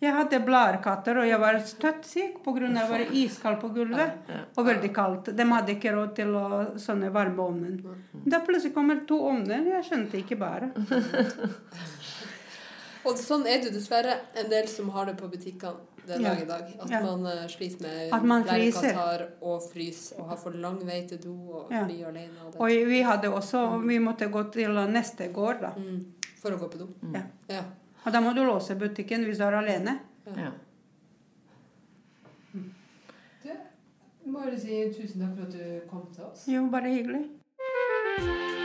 Jeg hadde bladkatter, og jeg var støttsyk pga. jeg var iskald på gulvet. Og veldig kaldt. De hadde ikke råd til å, sånne varmeovner. Da plutselig kommer to ovner. Jeg skjønte ikke bare. Og sånn er det dessverre en del som har det på butikkene den Ja. dag i dag. At Ja. man eh, sliter med At man fryser. og frys og har for lang vei til do og Ja. blir alene. Og det. Og vi hadde også Vi måtte gå til neste gård, da. Mm. For å gå på do. Ja. Ja. Og da må du låse butikken hvis du er alene. Ja. Må jeg si tusen takk for at du kom til oss. Jo, bare hyggelig.